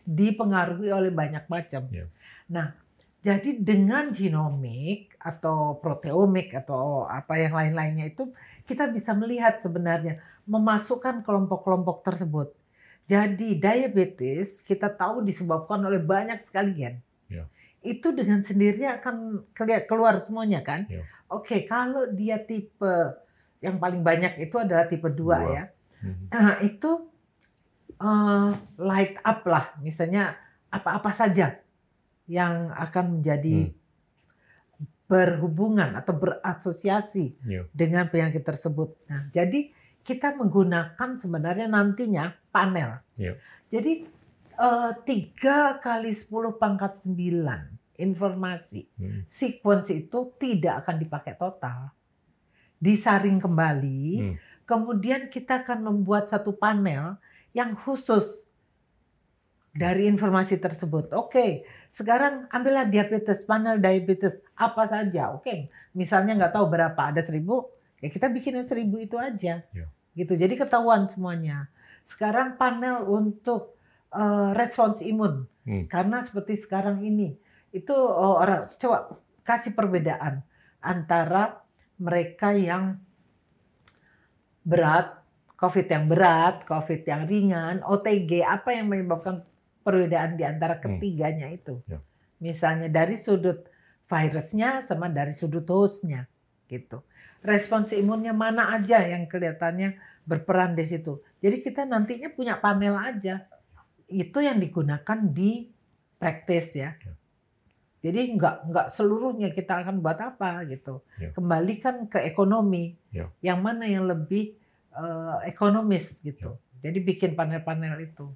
Dipengaruhi oleh banyak macam. Ya. Nah, jadi dengan genomik atau proteomik atau apa yang lain-lainnya itu kita bisa melihat sebenarnya memasukkan kelompok-kelompok tersebut. Jadi diabetes kita tahu disebabkan oleh banyak sekali gen. Ya. Itu dengan sendirinya akan keluar semuanya kan? Ya. Oke, kalau dia tipe yang paling banyak itu adalah tipe 2 Dua. ya. Hmm. Nah, itu eh, light up lah, misalnya apa-apa saja yang akan menjadi Hmm. berhubungan atau berasosiasi Ya. dengan penyakit tersebut. Nah, jadi kita menggunakan sebenarnya nantinya panel. Ya. Jadi eh, tiga kali 10 pangkat 9 informasi Hmm. sequence itu tidak akan dipakai total. Disaring kembali, Hmm. Kemudian kita akan membuat satu panel yang khusus dari informasi tersebut. Oke, sekarang ambillah diabetes, panel diabetes apa saja. Oke, misalnya nggak tahu berapa, ada seribu, ya kita bikin seribu itu aja. Ya. Gitu, jadi ketahuan semuanya. Sekarang panel untuk uh, respons imun, Hmm. karena seperti sekarang ini itu oh, orang coba kasih perbedaan antara mereka yang berat, COVID yang berat, COVID yang ringan, OTG, apa yang menyebabkan perbedaan di antara ketiganya itu. Ya. Misalnya dari sudut virusnya sama dari sudut hostnya, gitu. Respons imunnya mana aja yang kelihatannya berperan di situ. Jadi kita nantinya punya panel aja. Itu yang digunakan di praktis ya. Ya. Jadi nggak nggak seluruhnya kita akan buat apa gitu. Ya. Kembalikan ke ekonomi. Ya. Yang mana yang lebih eh, ekonomis gitu. Jadi bikin panel-panel itu.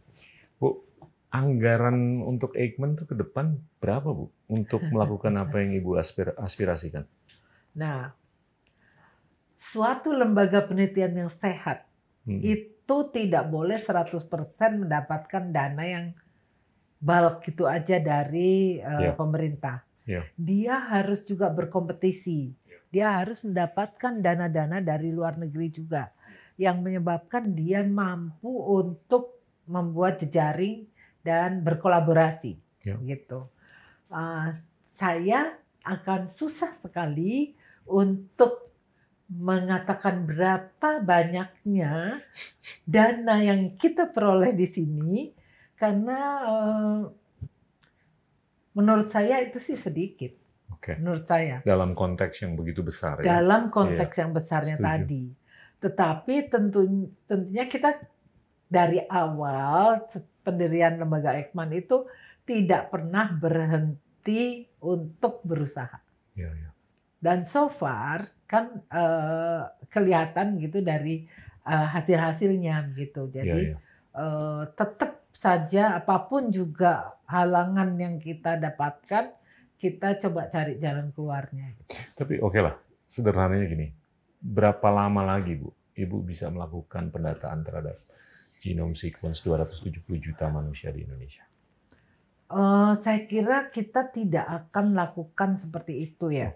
Bu, anggaran untuk Eijkman tuh ke depan berapa, Bu? Untuk melakukan apa yang Ibu aspir- aspirasikan? Nah, suatu lembaga penelitian yang sehat Hmm. itu tidak boleh 100% mendapatkan dana yang bulk gitu aja dari eh, Ya. pemerintah. Ya. Dia harus juga berkompetisi. Dia harus mendapatkan dana-dana dari luar negeri juga yang menyebabkan dia mampu untuk membuat jejaring dan berkolaborasi Ya. gitu. Uh, saya akan susah sekali untuk mengatakan berapa banyaknya dana yang kita peroleh di sini karena eh, menurut saya itu sih sedikit Oke. menurut saya Dalam konteks yang begitu besar ya. dalam konteks yang besarnya Setuju. tadi. Tetapi tentu tentunya kita dari awal pendirian lembaga Ekman itu tidak pernah berhenti untuk berusaha. Ya, ya. Dan so far kan eh, kelihatan gitu dari eh, hasil-hasilnya gitu. Ya, Jadi ya. eh, tetap saja apa pun juga halangan yang kita dapatkan, kita coba cari jalan keluarnya. Tapi oke lah, sederhananya gini. Berapa lama lagi, Bu, Ibu bisa melakukan pendataan terhadap genome sequence 270 juta manusia di Indonesia? Eh, saya kira kita tidak akan lakukan seperti itu ya,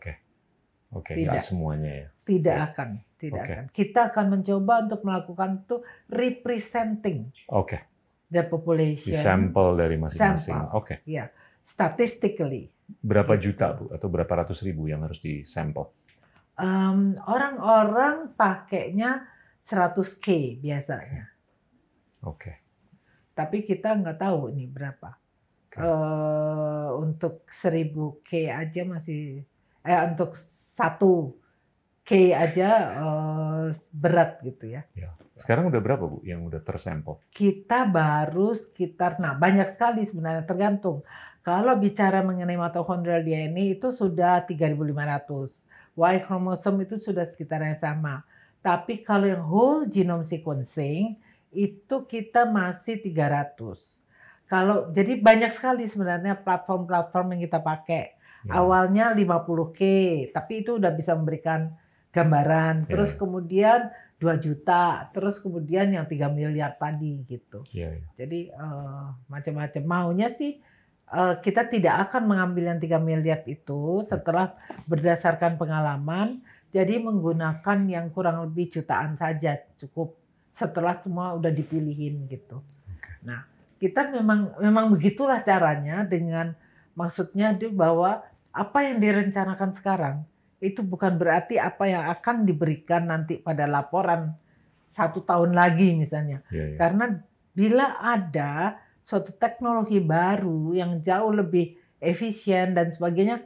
Oke. Oke, Tidak. semuanya ya. tidak Oke. akan, tidak Oke. akan. Kita akan mencoba untuk melakukan itu representing Oke, the di population sampel dari masing-masing. Oke. statistically. Berapa juta, Bu? Atau berapa ratus ribu yang harus disampel? Em, orang-orang pakainya 100k biasanya, Oke. tapi kita nggak tahu ini berapa. Oke. Eh, untuk 1000k aja masih, eh untuk satu k aja eh, berat gitu ya. Sekarang udah berapa, Bu, yang udah tersampel? kita baru sekitar, nah banyak sekali sebenarnya tergantung. Kalau bicara mengenai mitochondrial DNA itu sudah 3.500. Y chromosome itu sudah sekitar yang sama. Tapi kalau yang whole genome sequencing itu kita masih 300. Kalau jadi banyak sekali sebenarnya platform-platform yang kita pakai. Ya. Awalnya 50K, tapi itu udah bisa memberikan gambaran. Terus Ya. kemudian 2 juta, terus kemudian yang 3 miliar tadi gitu. Iya, iya. Jadi eh, macam-macam. Maunya sih eh, kita tidak akan mengambil yang 3 miliar itu setelah berdasarkan pengalaman. Jadi menggunakan yang kurang lebih jutaan saja cukup setelah semua udah dipilihin gitu. Nah, kita memang memang begitulah caranya dengan maksudnya itu bahwa apa yang direncanakan sekarang itu bukan berarti apa yang akan diberikan nanti pada laporan satu tahun lagi misalnya. Iya, iya. Karena bila ada suatu teknologi baru yang jauh lebih efisien dan sebagainya,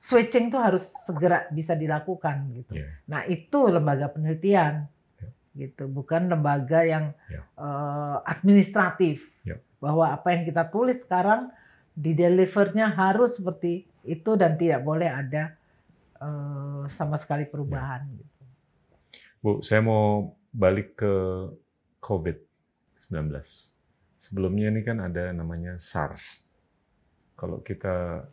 switching itu harus segera bisa dilakukan gitu. Iya. Nah itu lembaga penelitian, Ya. gitu, bukan lembaga yang Ya. eh, administratif. Ya. Bahwa apa yang kita tulis sekarang di delivernya harus seperti itu dan tidak boleh ada eh, sama sekali perubahan. Ya. Gitu. Bu, saya mau balik ke COVID-19. Sebelumnya ini kan ada namanya SARS. Kalau kita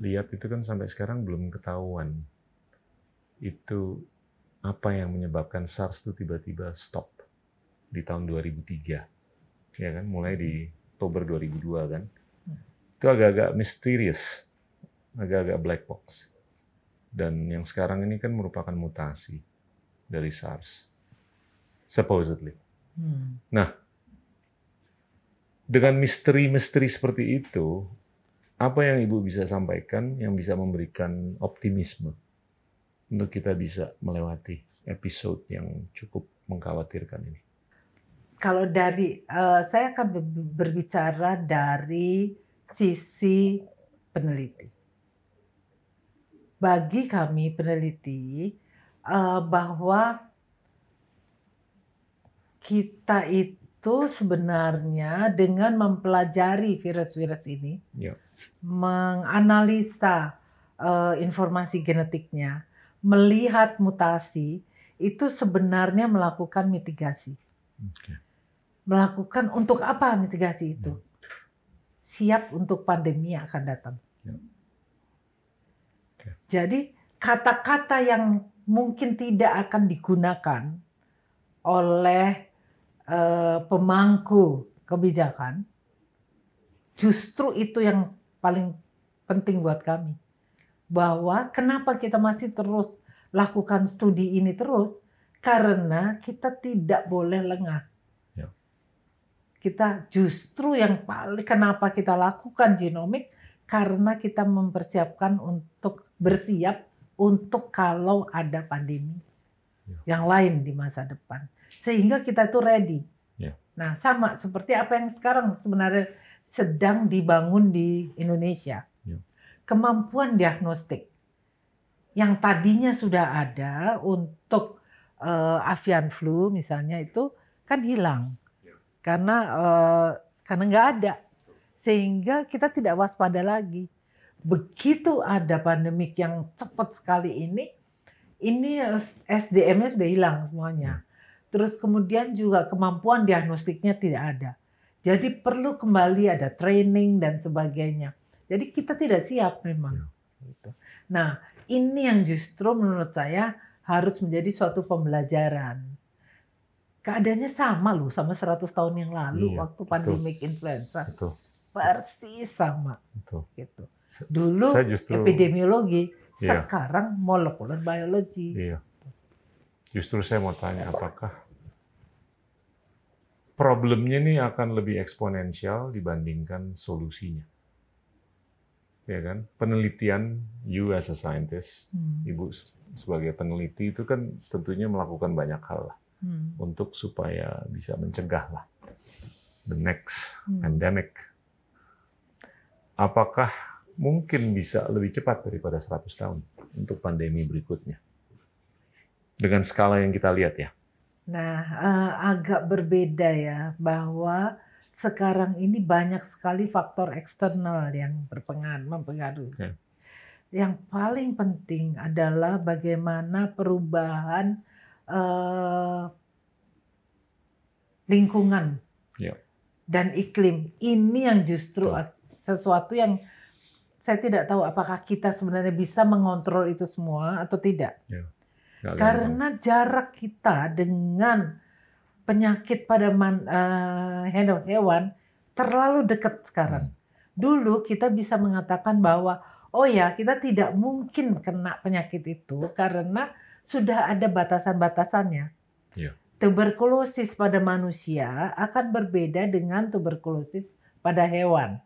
lihat itu kan sampai sekarang belum ketahuan itu apa yang menyebabkan SARS itu tiba-tiba stop di tahun 2003. Ya kan, mulai di Oktober 2002 kan. Itu agak-agak misterius, agak-agak black box. Dan yang sekarang ini kan merupakan mutasi dari SARS. Supposedly. Hmm. Nah, dengan misteri-misteri seperti itu, apa yang Ibu bisa sampaikan yang bisa memberikan optimisme untuk kita bisa melewati episode yang cukup mengkhawatirkan ini? Kalau dari uh, saya akan berbicara dari sisi peneliti. Bagi kami peneliti uh, bahwa kita itu sebenarnya dengan mempelajari virus-virus ini, ya. menganalisa uh, informasi genetiknya, melihat mutasi itu sebenarnya melakukan mitigasi. Okay. Melakukan untuk apa mitigasi itu? Hmm. Siap untuk pandemi yang akan datang. Ya. Okay. Jadi kata-kata yang mungkin tidak akan digunakan oleh uh, pemangku kebijakan, justru itu yang paling penting buat kami bahwa kenapa kita masih terus lakukan studi ini terus karena kita tidak boleh lengah. Ya. Kita justru yang paling kenapa kita lakukan genomik karena kita mempersiapkan untuk bersiap untuk kalau ada pandemi ya. yang lain di masa depan. Sehingga kita itu ready. Ya. Nah, sama seperti apa yang sekarang sebenarnya sedang dibangun di Indonesia kemampuan diagnostik yang tadinya sudah ada untuk uh, avian flu misalnya itu kan hilang ya. Karena uh, karena nggak ada sehingga kita tidak waspada lagi begitu ada pandemik yang cepat sekali ini ini SDM-nya sudah hilang semuanya terus kemudian juga kemampuan diagnostiknya tidak ada jadi perlu kembali ada training dan sebagainya jadi kita tidak siap memang. Gitu. Nah, ini yang justru menurut saya harus menjadi suatu pembelajaran. Keadaannya sama loh sama 100 tahun yang lalu iya, waktu pandemik influenza. Betul. Persis sama. Betul. Gitu. Dulu saya justru, epidemiologi, iya. sekarang molekuler biology. Iya. Justru saya mau tanya apakah problemnya ini akan lebih eksponensial dibandingkan solusinya ya kan penelitian you as a scientist hmm. ibu sebagai peneliti itu kan tentunya melakukan banyak hal lah hmm. untuk supaya bisa mencegah lah the next hmm. pandemic apakah mungkin bisa lebih cepat daripada 100 tahun untuk pandemi berikutnya dengan skala yang kita lihat ya nah uh, agak berbeda ya bahwa sekarang ini banyak sekali faktor eksternal yang berpengaruh, mempengaruhi. Okay. Yang paling penting adalah bagaimana perubahan uh, lingkungan yeah. dan iklim. Ini yang justru Betul. sesuatu yang saya tidak tahu apakah kita sebenarnya bisa mengontrol itu semua atau tidak. Yeah. Karena jarak kita dengan penyakit pada man, uh, hewan terlalu dekat sekarang. Hmm. Dulu kita bisa mengatakan bahwa oh ya kita tidak mungkin kena penyakit itu karena sudah ada batasan-batasannya. Yeah. Tuberkulosis pada manusia akan berbeda dengan tuberkulosis pada hewan.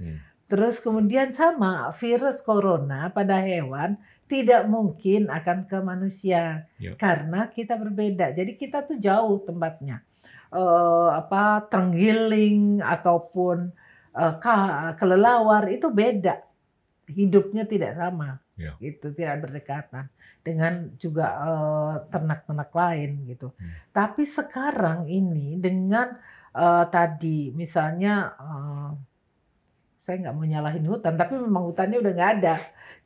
Hmm. Terus kemudian sama virus corona pada hewan tidak mungkin akan ke manusia ya. karena kita berbeda. Jadi kita tuh jauh tempatnya. Uh, apa terenggiling ataupun uh, kelelawar itu beda. Hidupnya tidak sama. Ya. Gitu, tidak berdekatan dengan juga uh, ternak-ternak lain gitu. Hmm. Tapi sekarang ini dengan uh, tadi misalnya uh, saya nggak mau nyalahin hutan, tapi memang hutannya udah nggak ada.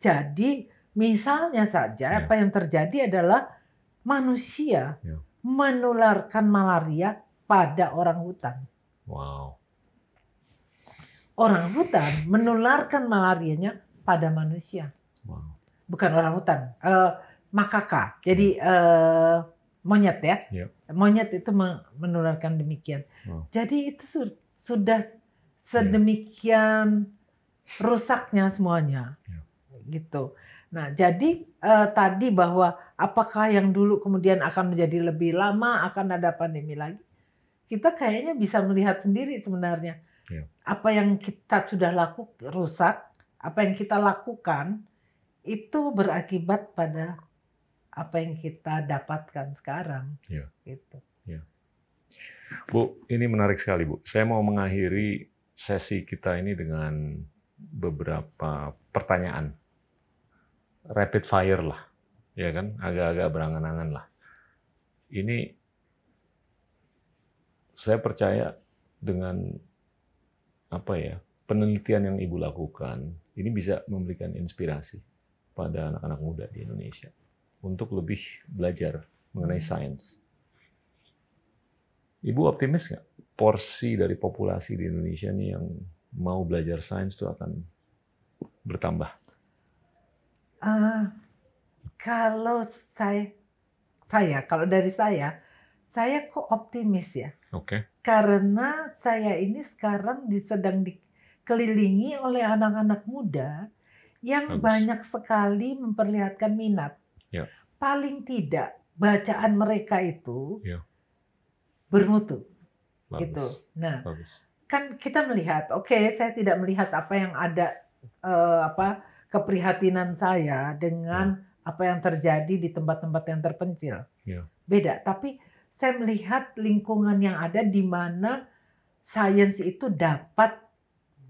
Jadi Misalnya saja ya. apa yang terjadi adalah manusia ya. menularkan malaria pada orang hutan. Wow. Orang hutan menularkan malarianya pada manusia. Wow. Bukan orang hutan. Uh, makaka. Jadi eh, monyet ya. Ya. Monyet itu me- menularkan demikian. Wow. Jadi itu su- sudah sedemikian rusaknya semuanya. Ya. Gitu. Nah, jadi eh, tadi bahwa apakah yang dulu kemudian akan menjadi lebih lama akan ada pandemi lagi? Kita kayaknya bisa melihat sendiri sebenarnya. Ya. Apa yang kita sudah lakukan rusak, apa yang kita lakukan itu berakibat pada apa yang kita dapatkan sekarang. Ya. Gitu. Bu, ini menarik sekali, Bu. Saya mau mengakhiri sesi kita ini dengan beberapa pertanyaan. Rapid fire lah, ya kan? Agak-agak berangan-angan lah. Ini saya percaya dengan apa ya penelitian yang ibu lakukan ini bisa memberikan inspirasi pada anak-anak muda di Indonesia untuk lebih belajar mengenai sains. Ibu optimis nggak porsi dari populasi di Indonesia nih yang mau belajar sains itu akan bertambah? Ah, kalau saya, saya kalau dari saya, saya kok optimis ya. Oke, Karena saya ini sekarang sedang dikelilingi oleh anak-anak muda yang Bagus. banyak sekali memperlihatkan minat. Ya. Paling tidak bacaan mereka itu Ya. bermutu bagus, gitu. Nah, bagus. kan kita melihat, oke, saya tidak melihat apa yang ada eh, apa keprihatinan saya dengan apa yang terjadi di tempat-tempat yang terpencil. Ya. Beda, tapi saya melihat lingkungan yang ada di mana sains itu dapat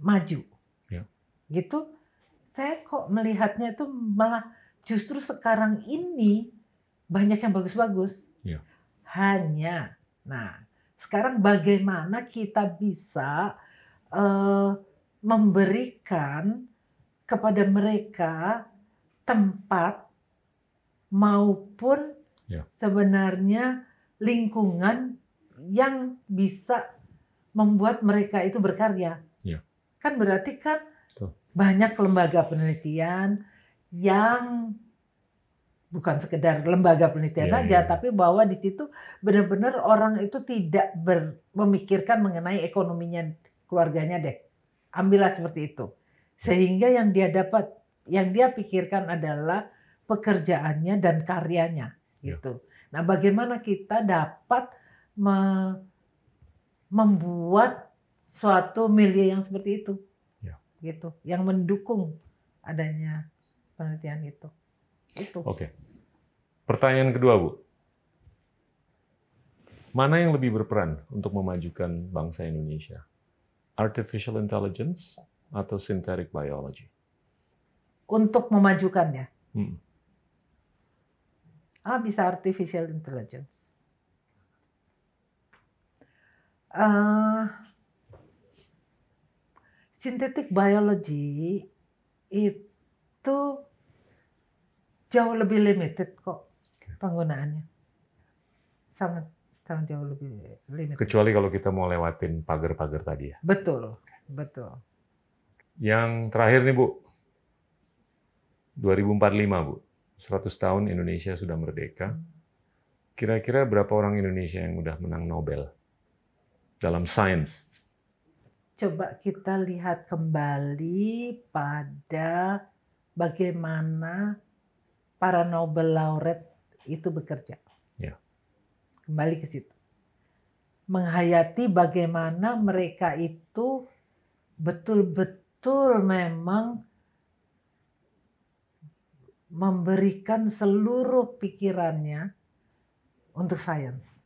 maju. Ya. Gitu. Saya kok melihatnya itu malah justru sekarang ini banyak yang bagus-bagus. Ya. Hanya Nah, sekarang bagaimana kita bisa eh, memberikan kepada mereka tempat maupun Ya. sebenarnya lingkungan yang bisa membuat mereka itu berkarya. Ya. Kan berarti kan. Banyak lembaga penelitian yang bukan sekedar lembaga penelitian Iya, aja, iya. tapi bahwa di situ benar-benar orang itu tidak ber- memikirkan mengenai ekonominya keluarganya deh. Ambillah seperti itu. Sehingga yang dia dapat, yang dia pikirkan adalah pekerjaannya dan karyanya Ya. gitu. Nah, bagaimana kita dapat me- membuat suatu milieu yang seperti itu? Gitu, yang mendukung adanya penelitian itu. Itu. Oke. Pertanyaan kedua, Bu. Mana yang lebih berperan untuk memajukan bangsa Indonesia? Artificial intelligence atau synthetic biology? Untuk memajukannya. Hmm. Ah, bisa artificial intelligence. Ah, synthetic biology itu jauh lebih limited kok penggunaannya. Sangat sangat jauh lebih limited. Kecuali kalau kita mau lewatin pagar-pagar tadi ya. Betul, betul. Yang terakhir nih, Bu. 2045, Bu. 100 tahun Indonesia sudah merdeka. Kira-kira berapa orang Indonesia yang udah menang Nobel dalam sains? Coba kita lihat kembali pada bagaimana para Nobel laureate itu bekerja. Ya. Kembali ke situ. Menghayati bagaimana mereka itu betul-betul memang memberikan seluruh pikirannya untuk sains.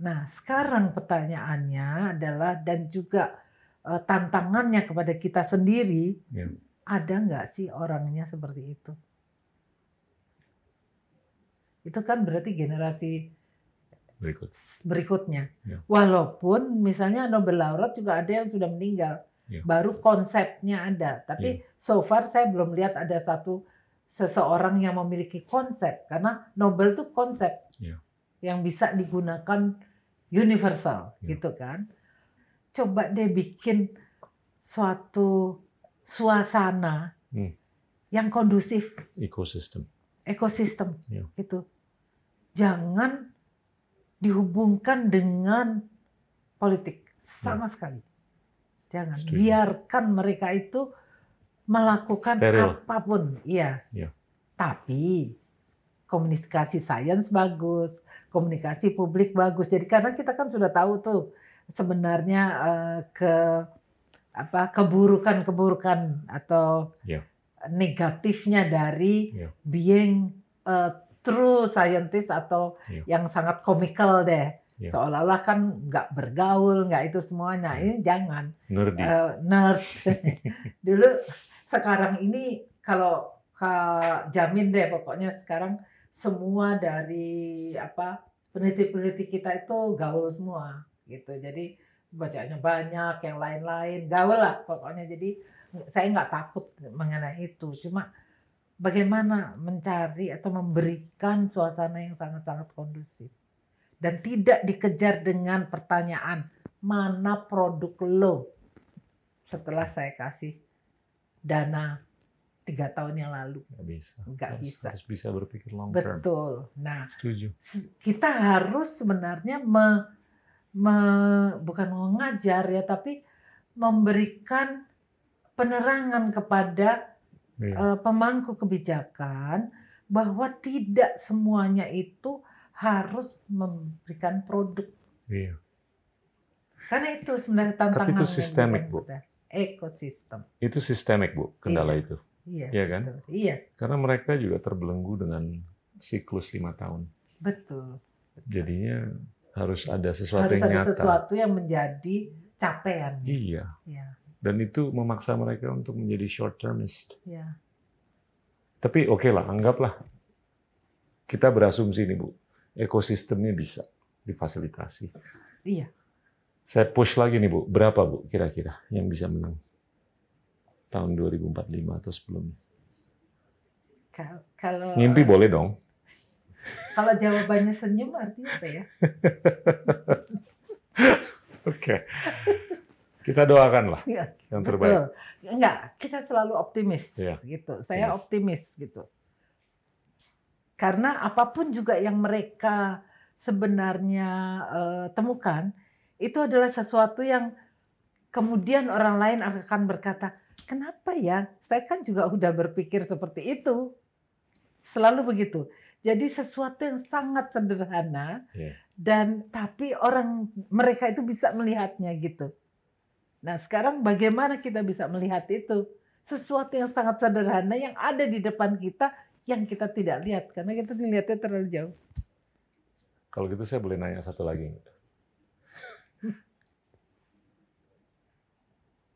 Nah, sekarang pertanyaannya adalah dan juga eh, tantangannya kepada kita sendiri, Ya. ada nggak sih orangnya seperti itu? Itu kan berarti generasi Berikut. berikutnya. Ya. Walaupun misalnya Nobel laureate juga ada yang sudah meninggal, Ya. baru konsepnya ada. Tapi so far saya belum lihat ada satu seseorang yang memiliki konsep karena Nobel itu konsep Ya. yang bisa digunakan universal, Ya. gitu kan? Coba deh bikin suatu suasana Hmm. yang kondusif Ekosistem. ekosistem Iya. gitu. Jangan dihubungkan dengan politik sama sekali. Jangan Setuju. biarkan mereka itu melakukan Steril. apa pun, iya. Iya. Tapi komunikasi sains bagus, komunikasi publik bagus. Jadi karena kita kan sudah tahu tuh sebenarnya eh, ke apa keburukan-keburukan atau Iya. negatifnya dari Iya. being a true scientist atau Iya. yang sangat komikal deh. Iya. Seolah-olah kan nggak bergaul, nggak itu semuanya. Iya. Ini jangan. Eh, nerd. (laughs) Dulu sekarang ini kalau jamin deh pokoknya sekarang semua dari apa peneliti-peneliti kita itu gaul semua gitu. Jadi bacanya banyak, yang lain-lain gaul lah pokoknya. Jadi saya nggak takut mengenai itu. Cuma bagaimana mencari atau memberikan suasana yang sangat-sangat kondusif dan tidak dikejar dengan pertanyaan mana produk lo setelah saya kasih dana tiga tahun yang lalu. Nggak bisa. Nggak harus, bisa. Harus bisa berpikir long term. Betul. Nah, Setuju. se- kita harus sebenarnya me, me- bukan mengajar ya, tapi memberikan penerangan kepada Iya. eh, pemangku kebijakan bahwa tidak semuanya itu harus memberikan produk. Iya. Karena itu sebenarnya tantangan itu yang sistemik, Bu. Ekosistem. Itu sistemik, Bu, kendala Iya. itu. Iya. Iya kan? betul. Iya, Karena mereka juga terbelenggu dengan siklus lima tahun. betul. Jadinya harus ada sesuatu harus yang ada nyata. sesuatu yang menjadi capaian. Iya. Iya, Dan itu memaksa mereka untuk menjadi short termist. iya. Tapi oke lah, anggaplah kita berasumsi nih Bu, ekosistemnya bisa difasilitasi. Iya. Saya push lagi nih Bu, berapa Bu kira-kira yang bisa menang tahun 2045 atau sebelumnya? Ka- Kalau Ngimpi boleh dong. (laughs) kalau jawabannya senyum artinya apa ya? (laughs) Oke. Kita doakan lah Iya, yang terbaik. Betul. Enggak, kita selalu optimis Iya. gitu. Saya Optimis. optimis gitu. Karena apa pun juga yang mereka sebenarnya eh, temukan itu adalah sesuatu yang kemudian orang lain akan berkata, "Kenapa ya? Saya kan juga udah berpikir seperti itu." Selalu begitu. Jadi sesuatu yang sangat sederhana Iya. dan tapi orang mereka itu bisa melihatnya gitu. Nah, sekarang bagaimana kita bisa melihat itu? Sesuatu yang sangat sederhana yang ada di depan kita yang kita tidak lihat karena kita melihatnya terlalu jauh. Kalau gitu saya boleh nanya satu lagi.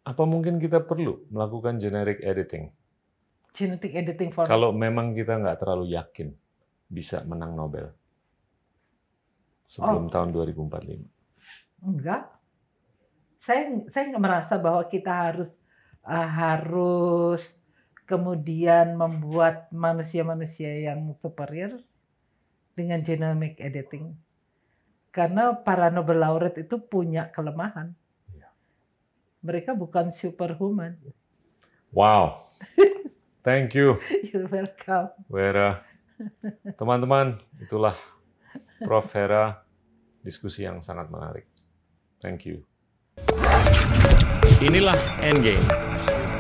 Apa mungkin kita perlu melakukan generic editing? Genetic editing for Kalau memang kita nggak terlalu yakin bisa menang Nobel sebelum tahun 2045. enggak. Saya saya nggak merasa bahwa kita harus uh, harus kemudian membuat manusia-manusia yang superior dengan genomic editing. Karena para Nobel laureate itu punya kelemahan. Mereka bukan superhuman. Wow. Thank you, (laughs) You're welcome. Vera. Teman-teman, itulah Prof. Vera diskusi yang sangat menarik. Thank you. Inilah Endgame.